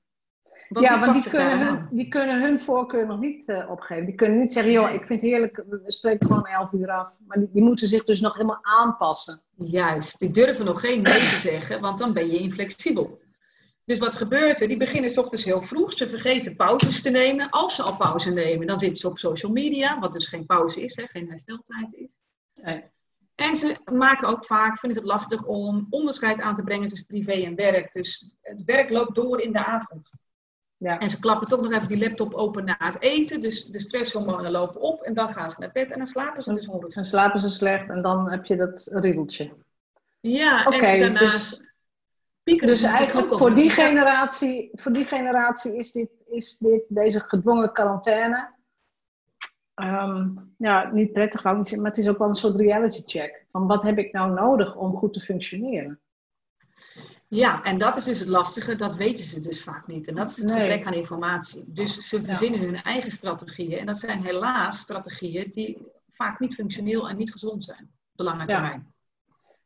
Want ja, die want die kunnen, hun, die kunnen hun voorkeur nog niet uh, opgeven. Die kunnen niet zeggen, joh, ik vind het heerlijk, we spreken gewoon elf uur af. Maar die, die, moeten zich dus nog helemaal aanpassen. Juist, die durven nog geen nee te zeggen, want dan ben je inflexibel. Dus wat gebeurt er? Die beginnen s ochtends heel vroeg. Ze vergeten pauzes te nemen. Als ze al pauze nemen, dan zitten ze op social media, wat dus geen pauze is, hè, geen hersteltijd is. Nee. En ze maken ook vaak, vinden het lastig om onderscheid aan te brengen tussen privé en werk. Dus het werk loopt door in de avond. Ja. En ze klappen toch nog even die laptop open na het eten. Dus de stresshormonen lopen op en dan gaan ze naar bed en dan slapen ze dus onrustig. Dan slapen ze slecht en dan heb je dat riedeltje. Ja, en daarnaast... Dus dus eigenlijk voor die, generatie, voor die generatie is, dit, is dit, deze gedwongen quarantaine um, ja, niet prettig, maar het is ook wel een soort reality check. Van wat heb ik nou nodig om goed te functioneren? Ja, en dat is dus het lastige, dat weten ze dus vaak niet. En dat is het nee. gebrek aan informatie. Dus ze verzinnen hun eigen strategieën. En dat zijn helaas strategieën die vaak niet functioneel en niet gezond zijn op de lange termijn.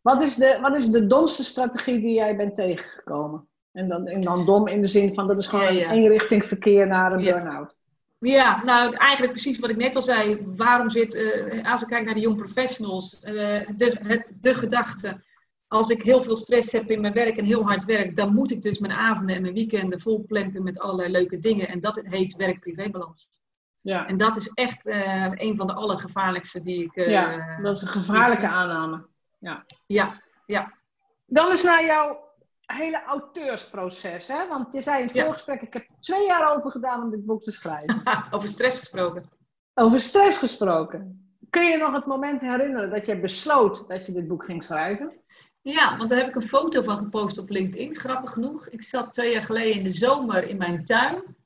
Wat is, de, wat is de domste strategie die jij bent tegengekomen? En dan, en dan dom in de zin van dat is gewoon ja, een richting verkeer naar een burn-out. Ja, nou eigenlijk precies wat ik net al zei. Waarom zit, uh, als ik kijk naar de young professionals, uh, de, het, de gedachte, als ik heel veel stress heb in mijn werk en heel hard werk, dan moet ik dus mijn avonden en mijn weekenden vol planken met allerlei leuke dingen. En dat heet werk-privé-balans. Ja. En dat is echt uh, een van de allergevaarlijkste die ik. ja, dat is een gevaarlijke aanname ja. Ja, ja. Dan is naar jouw hele auteursproces, hè? Want je zei in het ja. voorgesprek, ik heb twee jaar over gedaan om dit boek te schrijven. *laughs* over stress gesproken. Over stress gesproken. Kun je nog het moment herinneren dat je besloot dat je dit boek ging schrijven? Ja, want daar heb ik een foto van gepost op LinkedIn, grappig genoeg. Ik zat twee jaar geleden in de zomer in mijn tuin.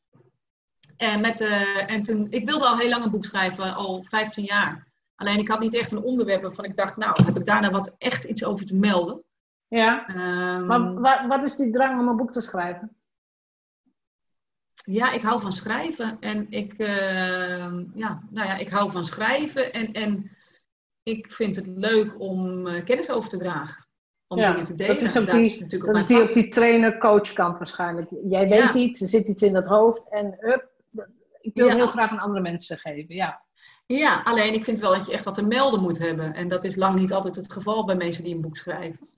En, met, uh, en toen, ik wilde al heel lang een boek schrijven, al 15 jaar. Alleen ik had niet echt een onderwerp waarvan ik dacht, nou, heb ik daarna wat echt iets over te melden. Ja. Um, maar wat, wat is die drang om een boek te schrijven? Ja, ik hou van schrijven. En ik, uh, ja, nou ja, ik hou van schrijven. En, en ik vind het leuk om uh, kennis over te dragen. Om ja, dingen te delen. Dat is, ook die, is dat is die op die trainer-coach kant waarschijnlijk. Jij weet iets, er zit iets in dat hoofd. En hup, ik wil ja. heel graag aan andere mensen geven. Ja. Ja, alleen ik vind wel dat je echt wat te melden moet hebben. En dat is lang niet altijd het geval bij mensen die een boek schrijven.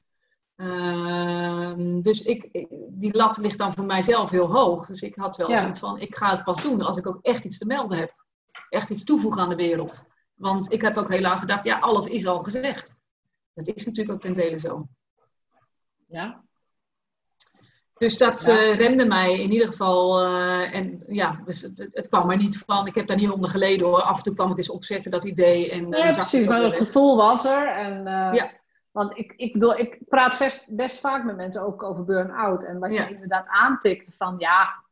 Uh, dus ik, die lat ligt dan voor mijzelf heel hoog. Dus ik had wel ja. zoiets van, ik ga het pas doen als ik ook echt iets te melden heb. Echt iets toevoegen aan de wereld. Want ik heb ook heel lang gedacht, ja, alles is al gezegd. Dat is natuurlijk ook ten dele zo. Ja, dus dat ja. uh, remde mij in ieder geval. Uh, en ja, dus het, het, kwam er niet van. Ik heb daar niet onder geleden hoor. Af en toe kwam het eens opzetten, dat idee. En, ja, precies. Maar het gevoel was er. En, uh, ja. Want ik, ik, bedoel, ik praat best, best vaak met mensen ook over burn-out. En wat je inderdaad aantikt van ja,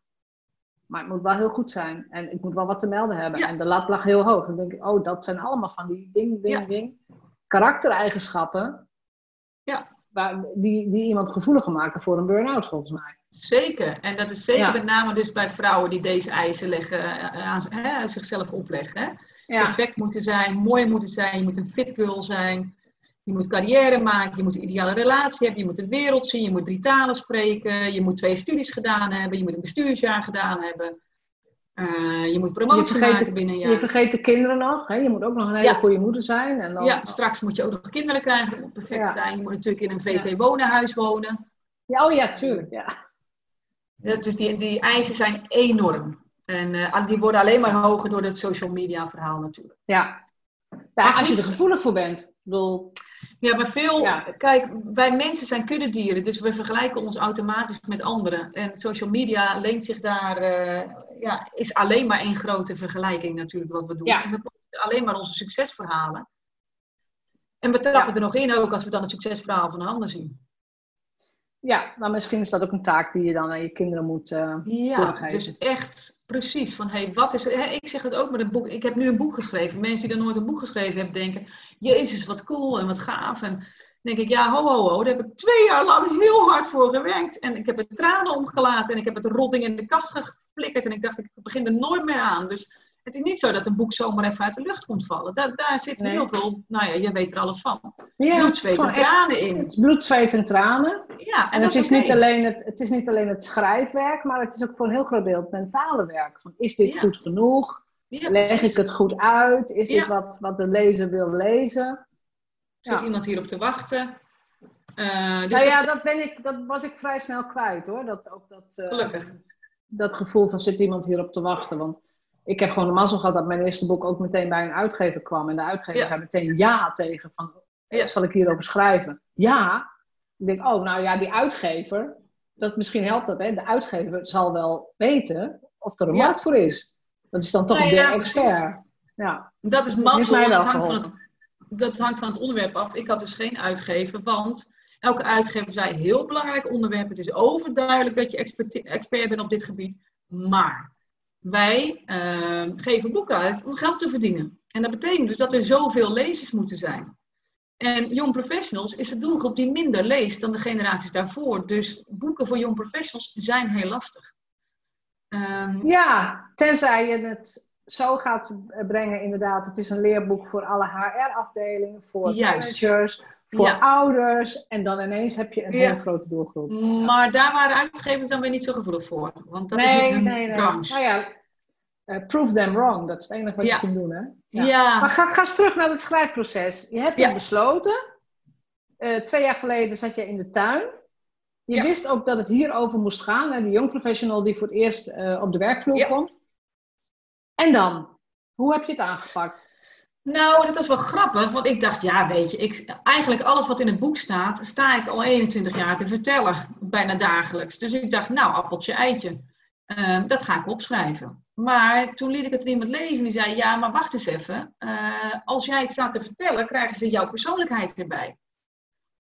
maar het moet wel heel goed zijn. En ik moet wel wat te melden hebben. En de lat lag heel hoog. Dan denk ik, oh, dat zijn allemaal van die ding, ding, ding. Karaktereigenschappen. Ja waar, die, die iemand gevoeliger maken voor een burn-out, volgens mij. Zeker. En dat is zeker met name dus bij vrouwen die deze eisen leggen, eh, aan, hè, zichzelf opleggen. Hè? Perfect moeten zijn, mooi moeten zijn, je moet een fit girl zijn. Je moet carrière maken, je moet een ideale relatie hebben, je moet de wereld zien, je moet drie talen spreken, je moet twee studies gedaan hebben, je moet een bestuursjaar gedaan hebben. Uh, je moet promotie maken binnen een jaar. Je vergeet de kinderen nog. Hè? Je moet ook nog een hele goede moeder zijn. En dan... Ja, straks moet je ook nog kinderen krijgen. Moet perfect zijn. Je moet natuurlijk in een VT-wonenhuis wonen. Ja, oh ja, tuurlijk. Ja. dus die, die eisen zijn enorm. En uh, die worden alleen maar hoger door het social media verhaal natuurlijk. Ja, ja als je er gevoelig voor bent. Ik bedoel... Ja, maar veel... Kijk, wij mensen zijn kuddedieren. Dus we vergelijken ons automatisch met anderen. En social media leent zich daar... Uh, ja, is alleen maar één grote vergelijking natuurlijk wat we doen. Ja. En we posten alleen maar onze succesverhalen. En we trappen er nog in ook als we dan het succesverhaal van de ander zien. Ja, nou misschien is dat ook een taak die je dan aan je kinderen moet uh, Ja, dus echt precies van hey, wat is hè, Ik zeg het ook met een boek. Ik heb nu een boek geschreven. Mensen die er nooit een boek geschreven hebben denken, jezus wat cool en wat gaaf. En denk ik, ja ho ho ho, daar heb ik twee jaar lang heel hard voor gewerkt. En ik heb er tranen omgelaten en ik heb het rotting in de kast geflikkerd. En ik dacht, ik begin er nooit meer aan. Dus het is niet zo dat een boek zomaar even uit de lucht komt vallen. Daar, daar zit heel veel, nou ja, je weet er alles van. Ja, bloed, zweet en tranen in. Het bloed, zweet en tranen. Ja, en, het, is niet alleen het, het is niet alleen het schrijfwerk, maar het is ook voor een heel groot deel het mentale werk. Van, is dit goed genoeg? Leg ik het goed uit? Is dit wat, wat de lezer wil lezen? Zit iemand hierop te wachten? Uh, dus nou ja, dat, ben ik, dat was ik vrij snel kwijt hoor. Dat, ook dat, uh, Gelukkig. Dat gevoel van zit iemand hierop te wachten. Want ik heb gewoon de mazzel gehad dat mijn eerste boek ook meteen bij een uitgever kwam. En de uitgever zei meteen ja tegen van, ja. zal ik hierover schrijven? Ja. Ik denk, oh, nou ja, die uitgever, dat, misschien helpt dat, hè. De uitgever zal wel weten of er een markt voor is. Dat is dan toch nou, een expert. Ja. Dat is mazzel, dat, hangt van het, dat hangt van het onderwerp af. Ik had dus geen uitgever, want elke uitgever zei, heel belangrijk onderwerp, het is overduidelijk dat je expert, expert bent op dit gebied, maar wij uh, geven boeken uit om geld te verdienen. En dat betekent dus dat er zoveel lezers moeten zijn. En Young Professionals is de doelgroep die minder leest dan de generaties daarvoor. Dus boeken voor Young Professionals zijn heel lastig. Um, ja, tenzij je het zo gaat brengen, inderdaad. Het is een leerboek voor alle HR-afdelingen, voor managers, voor ouders. En dan ineens heb je een hele grote doelgroep. Maar daar waren uitgevers dan weer niet zo gevoelig voor. Want dat nee, is niet hun nee, nee. Nou ja, uh, prove them wrong. Dat is het enige wat je kunt doen. Hè? Ja. Maar ga, ga eens terug naar het schrijfproces. Je hebt het besloten. Uh, twee jaar geleden zat je in de tuin. Je wist ook dat het hierover moest gaan. Hè? De young professional die voor het eerst uh, op de werkvloer komt. En dan? Hoe heb je het aangepakt? Nou, dat was wel grappig, want ik dacht, ja, weet je, ik, eigenlijk alles wat in het boek staat, sta ik al 21 jaar te vertellen, bijna dagelijks. Dus ik dacht, nou, appeltje, eitje, uh, dat ga ik opschrijven. Maar toen liet ik het iemand lezen die zei, ja, maar wacht eens even, uh, als jij het staat te vertellen, krijgen ze jouw persoonlijkheid erbij.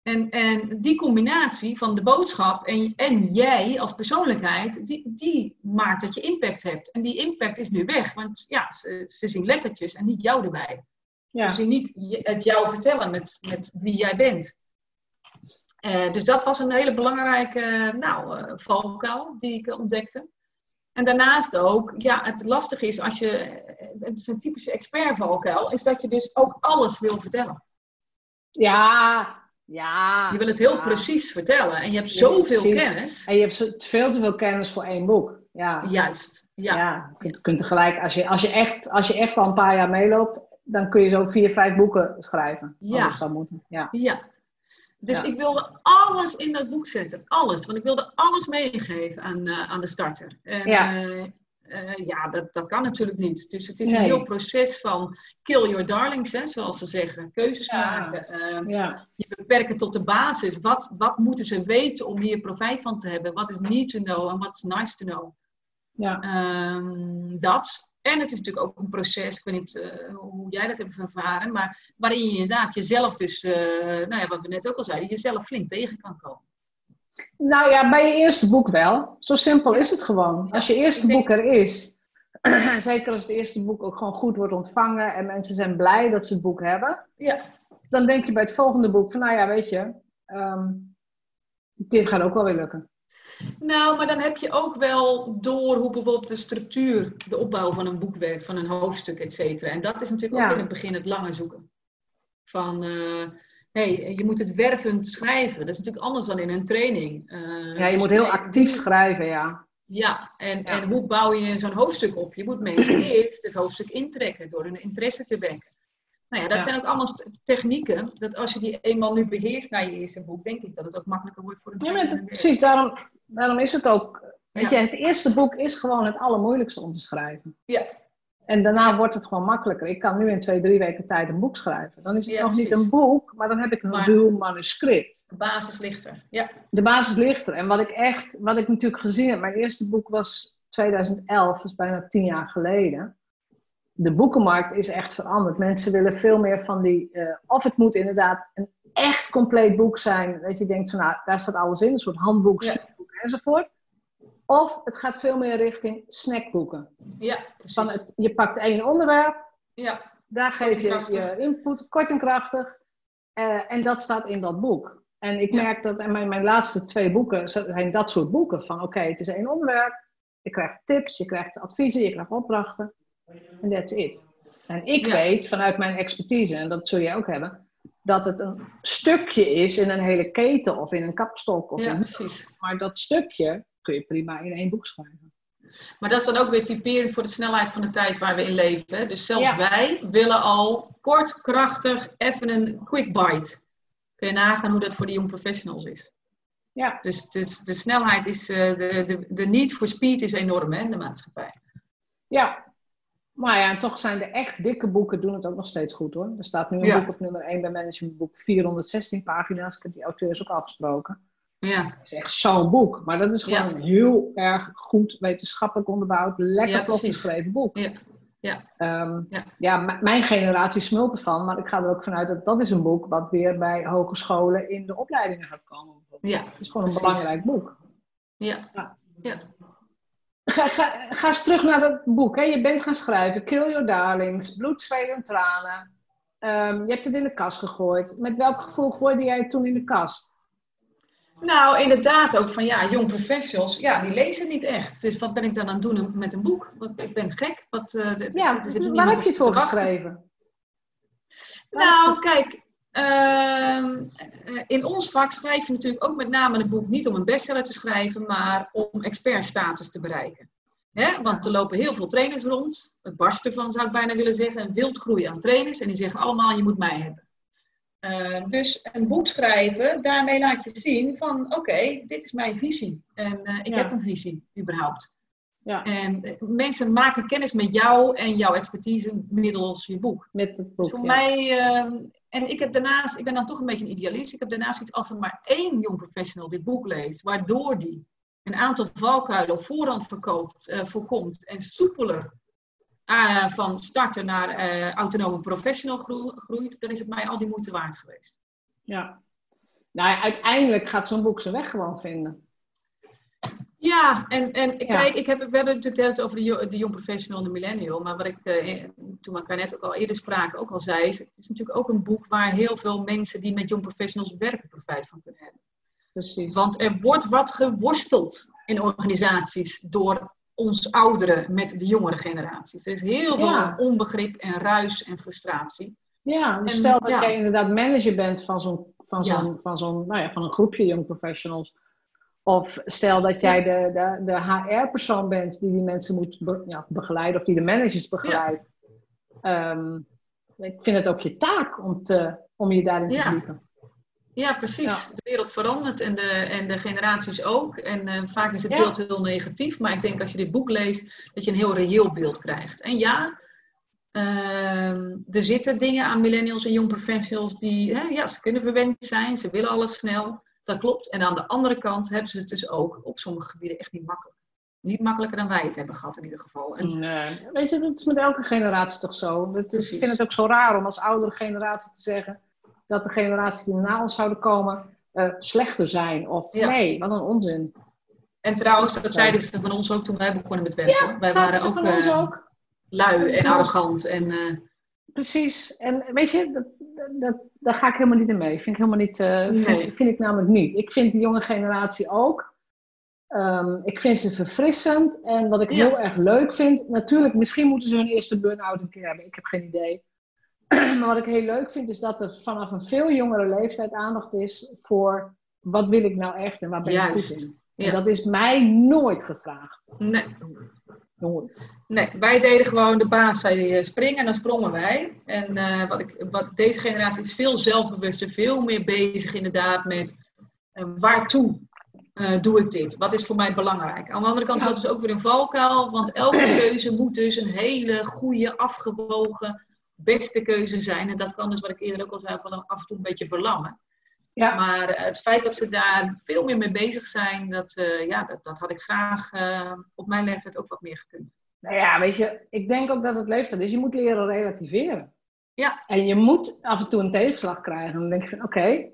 En, en die combinatie van de boodschap en, en jij als persoonlijkheid, die, die maakt dat je impact hebt. En die impact is nu weg, want ja, ze, ze zien lettertjes en niet jou erbij. Ja. Ze zien niet het jou vertellen met, met wie jij bent. Uh, dus dat was een hele belangrijke nou, uh, valkuil die ik ontdekte. En daarnaast ook, ja, het lastige is als je, het is een typische expertvalkuil, is dat je dus ook alles wil vertellen. Ja, ja. Je wil het heel precies vertellen en je hebt zoveel kennis. En je hebt veel te veel kennis voor één boek. Ja. Juist. Ja. ja. Je kunt tegelijk, als je, als, je echt, als je echt al een paar jaar meeloopt, dan kun je zo vier, vijf boeken schrijven. Ja. Dat zou moeten. Ja. ja. Dus ik wilde alles in dat boek zetten. Alles. Want ik wilde alles meegeven aan, uh, aan de starter. En, ja. Uh, uh, ja, dat, dat kan natuurlijk niet. Dus het is een heel proces van kill your darlings, hè, zoals ze zeggen. Keuzes maken. Ehm, ja. Je beperken tot de basis. Wat, wat moeten ze weten om hier profijt van te hebben? Wat is need to know en wat is nice to know? Ja. Um, dat. En het is natuurlijk ook een proces, ik weet niet uh, hoe jij dat hebt ervaren, maar waarin je inderdaad jezelf dus, nou ja, wat we net ook al zeiden, jezelf flink tegen kan komen. Nou ja, bij je eerste boek wel. Zo simpel is het gewoon. Als je eerste boek er is, *clears throat* en zeker als het eerste boek ook gewoon goed wordt ontvangen en mensen zijn blij dat ze het boek hebben, ja. dan denk je bij het volgende boek van, nou ja, weet je, um, dit gaat ook wel weer lukken. Nou, maar dan heb je ook wel door hoe bijvoorbeeld de structuur, de opbouw van een boek werkt, van een hoofdstuk, et cetera. En dat is natuurlijk ook in het begin het lange zoeken. Van, uh, hey, je moet het wervend schrijven. Dat is natuurlijk anders dan in een training. Uh, ja, je moet heel actief schrijven, ja. Ja, en, en hoe bouw je zo'n hoofdstuk op? Je moet mensen eerst het hoofdstuk intrekken door hun interesse te wekken. Nou ja, dat zijn ook allemaal technieken. Dat als je die eenmaal nu beheerst naar je eerste boek, denk ik dat het ook makkelijker wordt voor een Ja, maar precies. Daarom, daarom is het ook. Weet je, het eerste boek is gewoon het allermoeilijkste om te schrijven. Ja. En daarna wordt het gewoon makkelijker. Ik kan nu in twee, drie weken tijd een boek schrijven. Dan is het nog niet een boek, maar dan heb ik een maar, ruw manuscript. De basis ligt er, ja. De basis ligt er. En wat ik echt, wat ik natuurlijk gezien heb, mijn eerste boek was 2011, dus bijna tien jaar geleden de boekenmarkt is echt veranderd. Mensen willen veel meer van die. Uh, of het moet inderdaad een echt compleet boek zijn. Dat je denkt van nou, daar staat alles in, een soort handboek, ja. enzovoort. Of het gaat veel meer richting snackboeken. Ja, van het, je pakt één onderwerp, ja. daar geef je je input, kort en krachtig. Uh, en dat staat in dat boek. En ik merk dat in mijn, mijn laatste twee boeken zijn dat soort boeken. Van oké, het is één onderwerp. Je krijgt tips, je krijgt adviezen, je krijgt opdrachten. En that's it. En ik weet vanuit mijn expertise, en dat zul jij ook hebben, dat het een stukje is in een hele keten of in een kapstok. Of ja, precies. Maar dat stukje kun je prima in één boek schrijven. Maar dat is dan ook weer typerend voor de snelheid van de tijd waar we in leven. Dus zelfs wij willen al kort, krachtig, even een quick bite. Kun je nagaan hoe dat voor de young professionals is. Ja. Dus, dus de snelheid is, uh, de, de, de need for speed is enorm hè, in de maatschappij. Ja, maar ja, en toch zijn de echt dikke boeken doen het ook nog steeds goed hoor. Er staat nu een boek op nummer 1 bij Managementboek, 416 pagina's. Ik heb die auteurs ook afgesproken. Ja. Dat is echt zo'n boek. Maar dat is gewoon een heel erg goed wetenschappelijk onderbouwd, lekker ja, geschreven boek. Ja. Ja. Um, ja. ja, mijn generatie smult ervan, maar ik ga er ook vanuit dat dat is een boek wat weer bij hogescholen in de opleidingen gaat komen. Ja, het is gewoon een belangrijk boek. Ja. ja. Ga, ga, ga eens terug naar dat boek. Hè. Je bent gaan schrijven. Kill Your Darlings. Bloed, zweet en tranen. Um, je hebt het in de kast gegooid. Met welk gevoel gooide jij het toen in de kast? Nou, inderdaad ook van ja, jong professionals, ja, die lezen niet echt. Dus wat ben ik dan aan het doen met een boek? Wat, ik ben gek. Wat, uh, de, ja, waar heb je het voor geschreven? Nou, kijk, uh, in ons vak schrijf je natuurlijk ook met name een boek niet om een bestseller te schrijven, maar om expertstatus te bereiken. Hè? Want er lopen heel veel trainers rond, het barst ervan zou ik bijna willen zeggen, een wild groeien aan trainers en die zeggen allemaal je moet mij hebben. Uh, dus een boek schrijven, daarmee laat je zien van oké, dit is mijn visie. En uh, ik heb een visie, überhaupt. Ja. En uh, mensen maken kennis met jou en jouw expertise middels je boek. Met het boek, dus voor mij en ik heb daarnaast, ik ben dan toch een beetje een idealist. Ik heb daarnaast iets als er maar één jong professional dit boek leest, waardoor die een aantal valkuilen op voorhand verkoopt, voorkomt en soepeler uh, van starten naar uh, autonome professional groeit, dan is het mij al die moeite waard geweest. Ja. Nou ja, uiteindelijk gaat zo'n boek zijn weg gewoon vinden. Ja, en, en kijk, ik heb, we hebben het natuurlijk over de, de young professional en de millennial. Maar wat ik uh, toen elkaar net ook al eerder spraken ook al zei, is, het is natuurlijk ook een boek waar heel veel mensen die met young professionals werken profijt van kunnen hebben. Precies. Want er wordt wat geworsteld in organisaties door ons ouderen met de jongere generaties. Er is heel veel onbegrip en ruis en frustratie. Ja, dus stel dat jij inderdaad manager bent van zo'n van zo'n van zo'n nou ja, van een groepje young professionals of stel dat jij de, de, de HR-persoon bent die die mensen moet ja, begeleiden of die de managers begeleidt. Um, ik vind het ook je taak om, te, om je daarin te verdiepen. Ja, precies. De wereld verandert en de, en de generaties ook. En uh, vaak is het beeld heel negatief. Maar ik denk als je dit boek leest, dat je een heel reëel beeld krijgt. En ja, uh, er zitten dingen aan millennials en young professionals die, hè, ja, ze kunnen verwend zijn. Ze willen alles snel. Dat klopt. En aan de andere kant hebben ze het dus ook op sommige gebieden echt niet makkelijk. Niet makkelijker dan wij het hebben gehad in ieder geval. En... Nee. Weet je, dat is met elke generatie toch zo. ik vind het ook zo raar om als oudere generatie te zeggen dat de generaties die na ons zouden komen uh, slechter zijn. Of nee, wat een onzin. En trouwens, dat, zeiden ze van ons ook toen wij begonnen met werken. Ja, wij waren ook, uh, ook, lui en arrogant. En, uh... Precies. En weet je, dat, dat, daar ga ik helemaal niet in mee. Vind ik helemaal niet, uh, vind, vind, ik namelijk niet. Ik vind de jonge generatie ook. Um, ik vind ze verfrissend. En wat ik ja. heel erg leuk vind, natuurlijk, misschien moeten ze hun eerste burn-out een keer hebben. Ik heb geen idee. *clears throat* maar wat ik heel leuk vind, is dat er vanaf een veel jongere leeftijd aandacht is voor wat wil ik nou echt en waar ben ik goed in. En dat is mij nooit gevraagd. Nee. Nooit. Nee, wij deden gewoon de baas zei eh, springen en dan sprongen wij. En uh, wat ik, wat deze generatie is veel zelfbewuster, veel meer bezig inderdaad met uh, waartoe uh, doe ik dit? Wat is voor mij belangrijk? Aan de andere kant, dat is ook weer een valkuil, want elke keuze moet dus een hele goede, afgewogen, beste keuze zijn. En dat kan dus, wat ik eerder ook al zei, ook wel af en toe een beetje verlammen. Ja. Maar uh, het feit dat ze daar veel meer mee bezig zijn, dat, uh, ja, dat, dat, had ik graag op mijn leeftijd ook wat meer gekund. Nou ja, weet je, ik denk ook dat het leeftijd is. Je moet leren relativeren. Ja. En je moet af en toe een tegenslag krijgen. Dan denk je van, oké,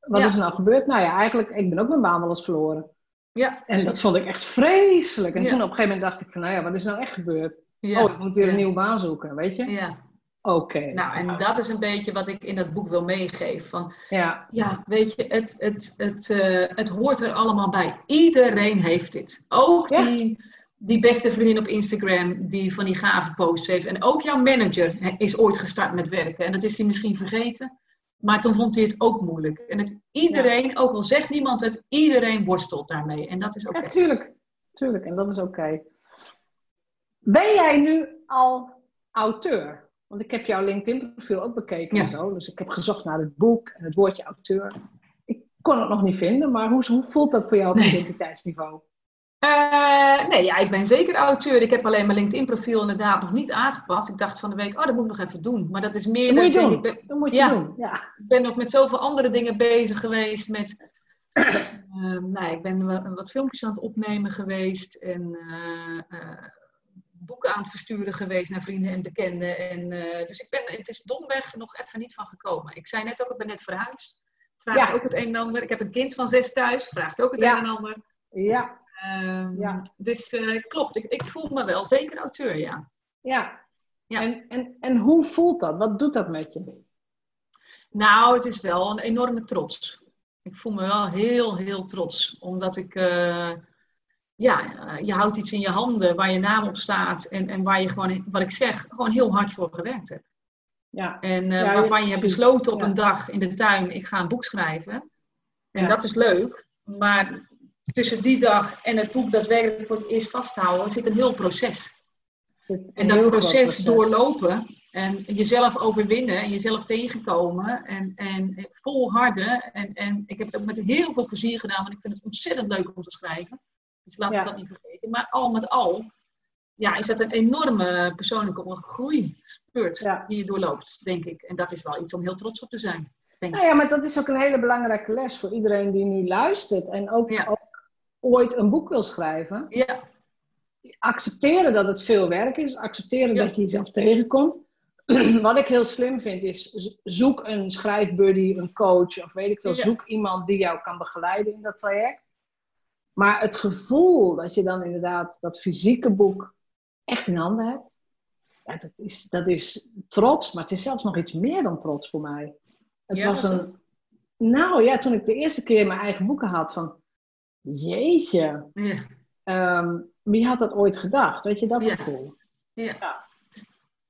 wat is er nou gebeurd? Nou ja, eigenlijk, ik ben ook mijn baan wel eens verloren. Ja. En dat vond ik echt vreselijk. En toen op een gegeven moment dacht ik van, nou ja, wat is nou echt gebeurd? Ja. Oh, ik moet weer een nieuwe baan zoeken, weet je? Ja. Oké. Nou, en dat is een beetje wat ik in dat boek wil meegeven. Van, ja. ja, weet je, het, het, het, uh, het hoort er allemaal bij. Iedereen heeft dit. Ook die, die beste vriendin op Instagram die van die gave posts heeft. En ook jouw manager is ooit gestart met werken. En dat is hij misschien vergeten. Maar toen vond hij het ook moeilijk. En het, iedereen, ook al zegt niemand het, iedereen worstelt daarmee. En dat is oké. Okay. Ja, tuurlijk. tuurlijk. En dat is oké. Ben jij nu al auteur? Want ik heb jouw LinkedIn-profiel ook bekeken ja. en zo. Dus ik heb gezocht naar het boek en het woordje auteur. Ik kon het nog niet vinden, maar hoe, hoe voelt dat voor jou op identiteitsniveau? Uh, nee, ja, ik ben zeker auteur. Ik heb alleen mijn LinkedIn-profiel inderdaad nog niet aangepast. Ik dacht van de week, oh, dat moet ik nog even doen. Maar dat is meer... Dat moet je doen. Ik ben, dat moet je ja, doen. Ja. Ik ben ook met zoveel andere dingen bezig geweest. Met, uh, *clears throat* nou, ik ben wat, wat, filmpjes aan het opnemen geweest. En uh, boeken aan het versturen geweest naar vrienden en bekenden. En, dus ik ben, het is domweg nog even niet van gekomen. Ik zei net ook, ik ben net verhuisd. Vraagt ja. ook het een en ander. Ik heb een kind van zes thuis. Vraagt ook het ja. een en ander. Ja. Um, ja. Dus uh, klopt, ik, ik, voel me wel zeker auteur, ja. Ja. ja. En, en, en hoe voelt dat? Wat doet dat met je? Nou, het is wel een enorme trots. Ik voel me wel heel, heel trots. Omdat ik, uh, ja, je houdt iets in je handen waar je naam op staat. En, en waar je gewoon, wat ik zeg, gewoon heel hard voor gewerkt hebt. Ja. En uh, ja, waarvan je hebt besloten op een dag in de tuin, ik ga een boek schrijven. En dat is leuk. Maar tussen die dag en het boek daadwerkelijk voor het eerst vasthouden, zit een heel proces. En dat proces, proces, doorlopen en jezelf overwinnen en jezelf tegenkomen en, en volharden. En, en ik heb het ook met heel veel plezier gedaan, want ik vind het ontzettend leuk om te schrijven. Dus laten we dat niet vergeten. Maar al met al ja, is dat een enorme persoonlijke groeispurt ja. die je doorloopt, denk ik. En dat is wel iets om heel trots op te zijn. Denk nou ja, maar dat is ook een hele belangrijke les voor iedereen die nu luistert. En ook, ja. ook ooit een boek wil schrijven, ja. accepteren dat het veel werk is, accepteren dat je jezelf tegenkomt. *clears throat* Wat ik heel slim vind is, zoek een schrijfbuddy, een coach of weet ik veel. Zoek iemand die jou kan begeleiden in dat traject. Maar het gevoel dat je dan inderdaad dat fysieke boek echt in handen hebt, ja, dat, is, dat is trots, maar het is zelfs nog iets meer dan trots voor mij. Het was een. Nou ja, toen ik de eerste keer mijn eigen boeken had, van Jeetje. Ja. Um, wie had dat ooit gedacht? Weet je dat gevoel? Ja. Ja.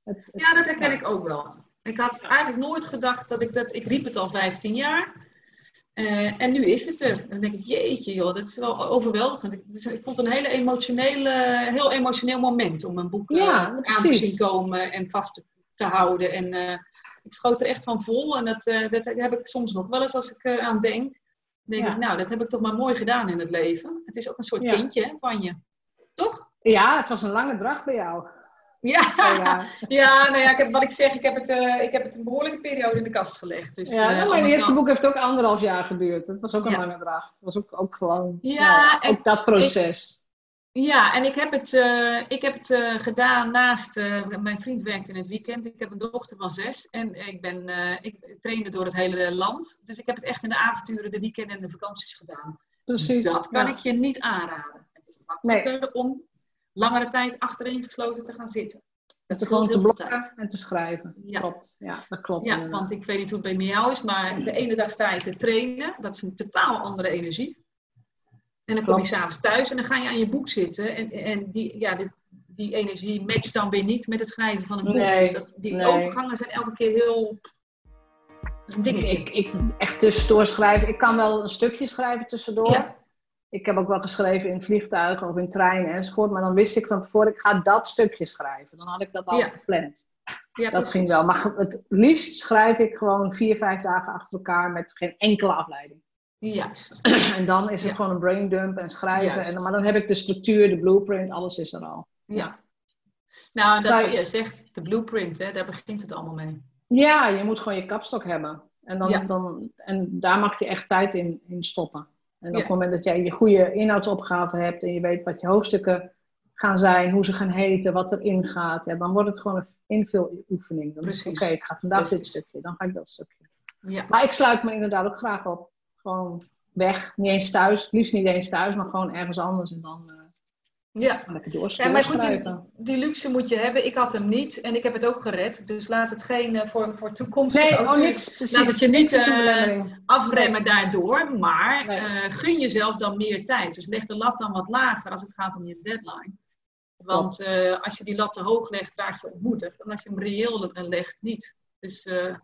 Het, het, ja, dat herken ik ook wel. Ik had eigenlijk nooit gedacht dat ik dat... Ik riep het al 15 jaar. Uh, en nu is het er. En dan denk ik, jeetje joh, dat is wel overweldigend. Ik, dus, ik vond het een hele emotionele, heel emotioneel moment om een boek ja, uh, aan te zien komen en vast te, te houden. En uh, ik schoot er echt van vol. En dat, dat heb ik soms nog wel eens als ik aan denk denk ik, nou, dat heb ik toch maar mooi gedaan in het leven. Het is ook een soort kindje van je. Toch? Ja, het was een lange dracht bij jou. Ja, oh, ja. *laughs* ja, nou ja, ik heb, wat ik zeg, ik heb, het, uh, ik heb het een behoorlijke periode in de kast gelegd. Dus, ja, uh, mijn eerste boek heeft ook anderhalf jaar geduurd. Het was ook een lange dracht. Het was ook, ook gewoon, ja, nou, ook dat proces. Ja, en ik heb het, uh, ik heb het gedaan naast, mijn vriend werkt in het weekend. Ik heb een dochter van zes en ik, ben, ik trainde door het hele land. Dus ik heb het echt in de avonturen, de weekenden en de vakanties gedaan. Precies. Dat kan ik je niet aanraden. Het is makkelijker nee. om langere tijd achterin gesloten te gaan zitten. Het gewoon te blokken en te schrijven. Ja. Klopt. Ja, dat klopt. Ja, want ik weet niet hoe het bij jou is, maar de ene dag sta je te trainen. Dat is een totaal andere energie. En dan kom je s'avonds thuis en dan ga je aan je boek zitten. En, en die, ja, dit, die energie matcht dan weer niet met het schrijven van een boek. Nee, dus dat, die overgangen zijn elke keer heel. Dingetje. Ik, ik echt tussendoor schrijven. Ik kan wel een stukje schrijven tussendoor. Ja. Ik heb ook wel geschreven in vliegtuigen of in treinen enzovoort. Maar dan wist ik van tevoren, ik ga dat stukje schrijven. Dan had ik dat al Ja. gepland. Ja, dat ging wel. Maar het liefst schrijf ik gewoon vier, vijf dagen achter elkaar met geen enkele afleiding. Juist. *clears throat* En dan is het Ja. gewoon een brain dump en schrijven. En, maar dan heb ik de structuur, de blueprint, alles is er al. Ja. Nou, dat wat je- jij zegt, de blueprint, hè, daar begint het allemaal mee. Ja, je moet gewoon je kapstok hebben. En, dan, dan, en daar mag je echt tijd in, in stoppen. En op Ja. het moment dat jij je goede inhoudsopgave hebt en je weet wat je hoofdstukken gaan zijn, hoe ze gaan heten, wat erin gaat, ja, dan wordt het gewoon een invuloefening. Dan is Precies. oké, ik ga vandaag Precies. dit stukje, dan ga ik dat stukje. Ja. Maar ik sluit me inderdaad ook graag op. Gewoon weg, niet eens thuis, liefst niet eens thuis, maar gewoon ergens anders en dan eh, ja. lekker Ja, maar goed, die, die luxe moet je hebben. Ik had hem niet en ik heb het ook gered. Dus laat het geen eh, voor, voor toekomstige Nee, oh niks, precies. laat het je niet, is eh, afremmen daardoor. Maar Nee. eh, gun jezelf dan meer tijd. Dus leg de lat dan wat lager als het gaat om je deadline. Want als je die lat te hoog legt, raak je ontmoedigd. En als je hem reëel legt, niet. Dus een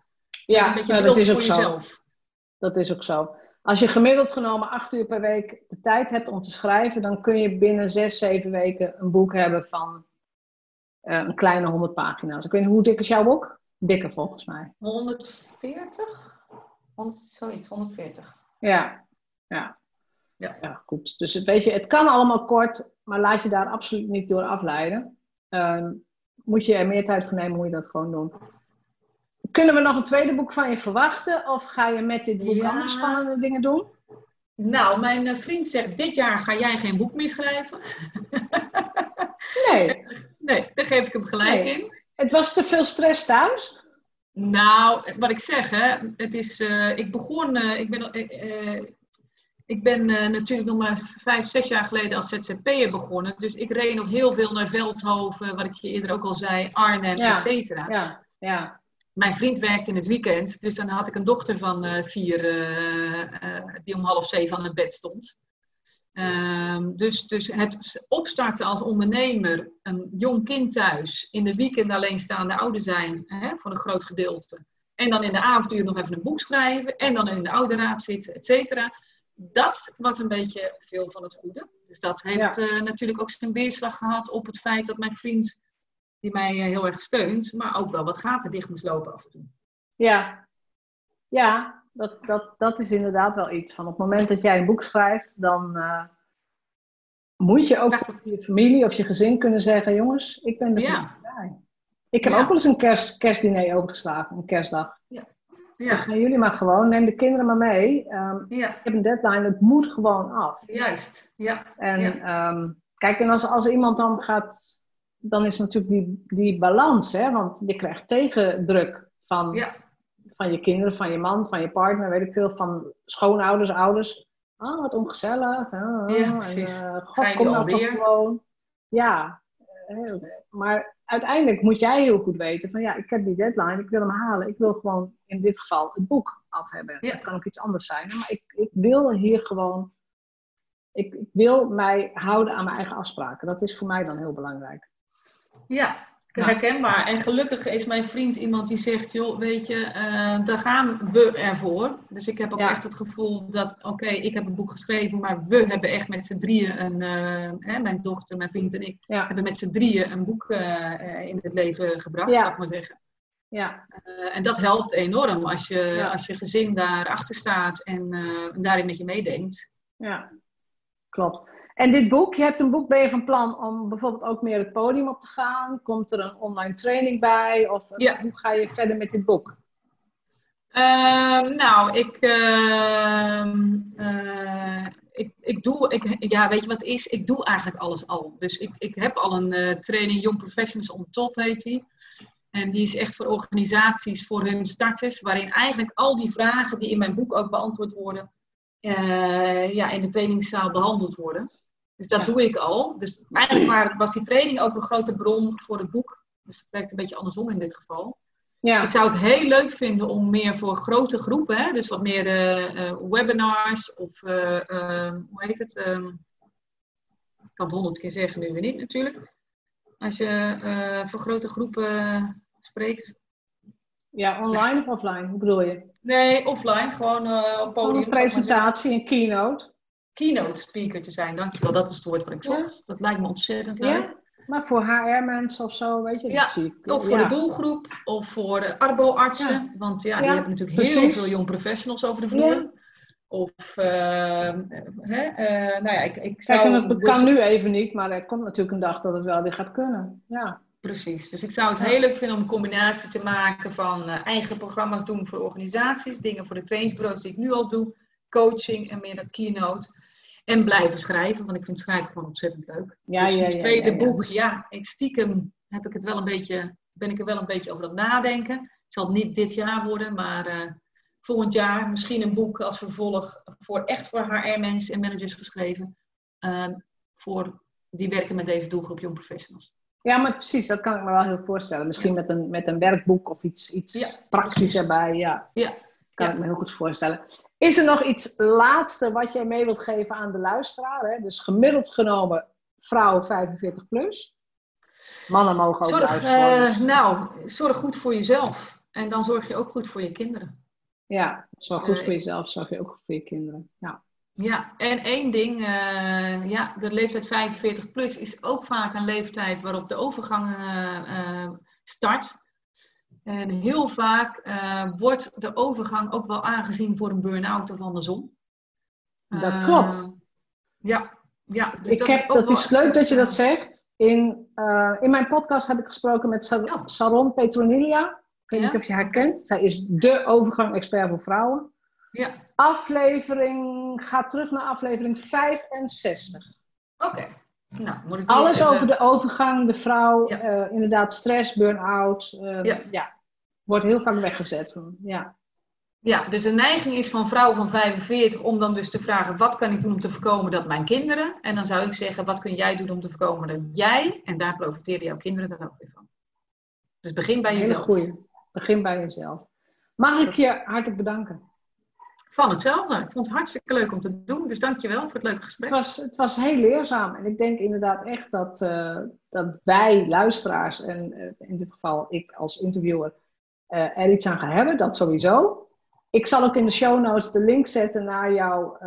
Ja, beetje nou, dat beeld is ook voor zo. jezelf. Dat is ook zo. Als je gemiddeld genomen acht uur per week de tijd hebt om te schrijven, dan kun je binnen zes, zeven weken een boek hebben van eh, een kleine 100 pagina's. Ik weet niet, hoe dik is jouw boek? Dikker volgens mij. 140? 100, zoiets, 140. Ja, ja. Ja. ja goed. Dus het, weet je, het kan allemaal kort, maar laat je daar absoluut niet door afleiden. Ehm, moet je er meer tijd voor nemen, moet je dat gewoon doen. Kunnen we nog een tweede boek van je verwachten? Of ga je met dit boek Ja. andere spannende dingen doen? Nou, mijn eh, vriend zegt, dit jaar ga jij geen boek meer schrijven. *laughs* Nee, Nee, daar geef ik hem gelijk Nee. in. het was te veel stress thuis. Nou, wat ik zeg, hè, het is, eh, ik begon, eh, ik ben, ik ben natuurlijk nog maar vijf, zes jaar geleden als ZZP'er begonnen. Dus ik reed nog heel veel naar Veldhoven, wat ik je eerder ook al zei, Arnhem, Ja. et cetera. Ja, ja. Mijn vriend werkte in het weekend, dus dan had ik een dochter van eh, vier eh, eh, die om half zeven aan het bed stond. Ehm, dus, dus het opstarten als ondernemer, een jong kind thuis, in de weekend alleenstaande ouder zijn, hè, voor een groot gedeelte. En dan in de avonduur nog even een boek schrijven en dan in de ouderraad zitten, et cetera. Dat was een beetje veel van het goede. Dus dat heeft natuurlijk ook zijn weerslag gehad op het feit dat mijn vriend, die mij eh, heel erg steunt, maar ook wel wat gaten dicht moest lopen af en toe. Ja, ja dat, dat, dat is inderdaad wel iets. Van op het moment dat jij een boek schrijft, dan eh, moet je ook tegen je familie of je gezin kunnen zeggen: jongens, ik ben er Ja. bij. Ik heb Ja. ook wel eens een kerst, kerstdiner overgeslagen, een kerstdag. Dan Ja, gaan jullie maar gewoon, neem de kinderen maar mee. Ehm, ja, ik heb een deadline, het moet gewoon af. juist. Ja, En Ja. ehm, kijk, en als, als iemand dan gaat, dan is natuurlijk die, die balans, hè? want je krijgt tegendruk van, ja, van je kinderen, van je man, van je partner, weet ik veel, van schoonouders, ouders. Ah, wat ongezellig. Ja, precies. eh, God, kom nou toch gewoon. Ja, eh, maar uiteindelijk moet jij heel goed weten van ja, ik heb die deadline, ik wil hem halen. Ik wil gewoon in dit geval het boek af hebben. Ja. Het kan ook iets anders zijn, maar ik, ik wil hier gewoon ik, ik wil mij houden aan mijn eigen afspraken. Dat is voor mij dan heel belangrijk. Ja. Ja. Herkenbaar. En gelukkig is mijn vriend iemand die zegt, joh, weet je, eh, daar gaan we ervoor. Dus ik heb ook Ja. echt het gevoel dat, oké, ik heb een boek geschreven, maar we hebben echt met z'n drieën, een, eh, hè, mijn dochter, mijn vriend en ik, Ja, hebben met z'n drieën een boek eh, in het leven gebracht, Ja. zou ik maar zeggen. ja, en dat helpt enorm als je, als je gezin daarachter staat en, en daarin met je meedenkt. ja. Klopt. En dit boek, je hebt een boek, ben je van plan om bijvoorbeeld ook meer het podium op te gaan? Komt er een online training bij? Of eh, Ja. hoe ga je verder met dit boek? Ehm, nou, ik, ehm, eh, ik, ik doe, ik, ja, weet je wat is? Ik doe eigenlijk alles al. Dus ik, ik heb al een eh, training Young Professionals on Top, heet die. En die is echt voor organisaties, voor hun starters, waarin eigenlijk al die vragen die in mijn boek ook beantwoord worden, ja, in de trainingszaal behandeld worden. Dus dat Ja. doe ik al. Dus eigenlijk *clears throat* was die training ook een grote bron voor het boek. Dus het werkt een beetje andersom in dit geval. Ja, Ik zou het heel leuk vinden om meer voor grote groepen, hè, dus wat meer eh, webinars of eh, eh, hoe heet het? ehm, ik kan het honderd keer zeggen, nu weer niet natuurlijk. Als je voor grote groepen spreekt. ja, online of offline? Hoe bedoel je? Nee, offline, gewoon op podium. een presentatie, een keynote. Keynote speaker te zijn. Dankjewel, dat is het woord wat ik zocht. Dat lijkt me ontzettend leuk. Ja, maar voor HR-mensen of zo, weet je? Ja, of voor de doelgroep, of voor de arbo-artsen. Want ja, die hebben natuurlijk heel veel jong professionals over de vloer. Of, uh, hè, uh, nou ja, ik, ik zou... Kijk, het kan nu even niet, maar er komt natuurlijk een dag dat het wel weer gaat kunnen. Ja. Precies, dus ik zou het heel leuk vinden om een combinatie te maken van uh, eigen programma's doen voor organisaties, dingen voor de trainingsbureaus die ik nu al doe, coaching en meer dat keynote. En blijven schrijven, want ik vind schrijven gewoon ontzettend leuk. Ja, dus ja, het tweede ja, boek, ja, ik stiekem heb ik het wel een beetje, ben ik er wel een beetje over aan het nadenken. Het zal niet dit jaar worden, maar uh, volgend jaar misschien een boek als vervolg voor echt voor HR-mensen en managers geschreven. Uh, voor die werken met deze doelgroep Young Professionals. Ja, maar precies, dat kan ik me wel heel voorstellen. Misschien met, een, met een werkboek of iets, iets praktisch erbij. Ja, ja. Kan ik me heel goed voorstellen. Is er nog iets laatste wat jij mee wilt geven aan de luisteraar? Hè? Dus gemiddeld genomen vrouwen 45 plus. Mannen mogen ook zorg, uh, Nou, zorg goed voor jezelf. En dan zorg je ook goed voor je kinderen. Ja, zorg goed uh, voor jezelf, zorg je ook goed voor je kinderen. Ja. Ja, en één ding, uh, ja, de leeftijd 45 plus is ook vaak een leeftijd waarop de overgang start. En heel vaak wordt de overgang ook wel aangezien voor een burn-out of andersom. Dat klopt. Ja, ja. Dus ik dat heb, is dat is leuk dat je dat zegt. In, in mijn podcast heb ik gesproken met Sar Saron Petronilia. Ik weet niet of je haar kent. Zij is de overgang-expert voor vrouwen. Ja. Aflevering, ga terug naar aflevering 65. Oké. Nou, moet ik Alles over de overgang, de vrouw, uh, inderdaad stress, burn-out. Uh, ja. Wordt heel vaak weggezet. Ja. ja, dus de neiging is van vrouwen van 45 om dan dus te vragen: wat kan ik doen om te voorkomen dat mijn kinderen? En dan zou ik zeggen: wat kun jij doen om te voorkomen dat jij, en daar profiteren jouw kinderen dan ook weer van. Dus begin bij jezelf. Goeie. Begin bij jezelf. Mag ik je hartelijk bedanken? van hetzelfde. Ik vond het hartstikke leuk om te doen. Dus dankjewel voor het leuke gesprek. Het was, het was heel leerzaam. En ik denk inderdaad echt dat, uh, dat wij luisteraars, en uh, in dit geval ik als interviewer, uh, er iets aan gaan hebben. Dat sowieso. Ik zal ook in de show notes de link zetten naar, jou,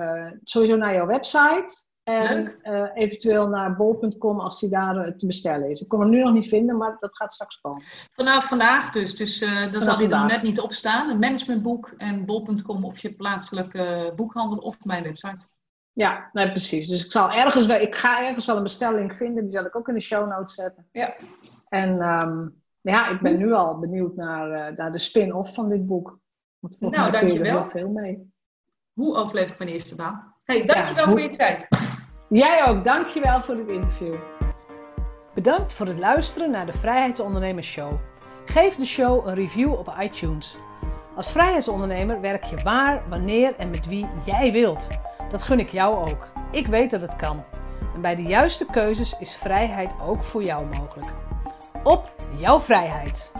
sowieso naar jouw website. En uh, eventueel naar bol.com als die daar te bestellen is. Ik kon hem nu nog niet vinden, maar dat gaat straks komen. Vanaf vandaag dus. Dus uh, dan zal die dan net niet opstaan. Een managementboek en bol.com of je plaatselijke boekhandel of mijn website. Ja, nee, precies. Dus ik, zal ergens wel, ik ga ergens wel een bestelling vinden. Die zal ik ook in de show notes zetten. Ja. En um, ja, ik ben nu al benieuwd naar, naar de spin-off van dit boek. Want nou, dankjewel. er heel veel mee. Hoe overleef ik mijn eerste baan? Hey, dankjewel ja, voor je tijd. Jij ook, dankjewel voor dit interview. Bedankt voor het luisteren naar de Vrijheidsondernemers Show. Geef de show een review op iTunes. Als vrijheidsondernemer werk je waar, wanneer en met wie jij wilt. Dat gun ik jou ook. Ik weet dat het kan. En bij de juiste keuzes is vrijheid ook voor jou mogelijk. Op jouw vrijheid!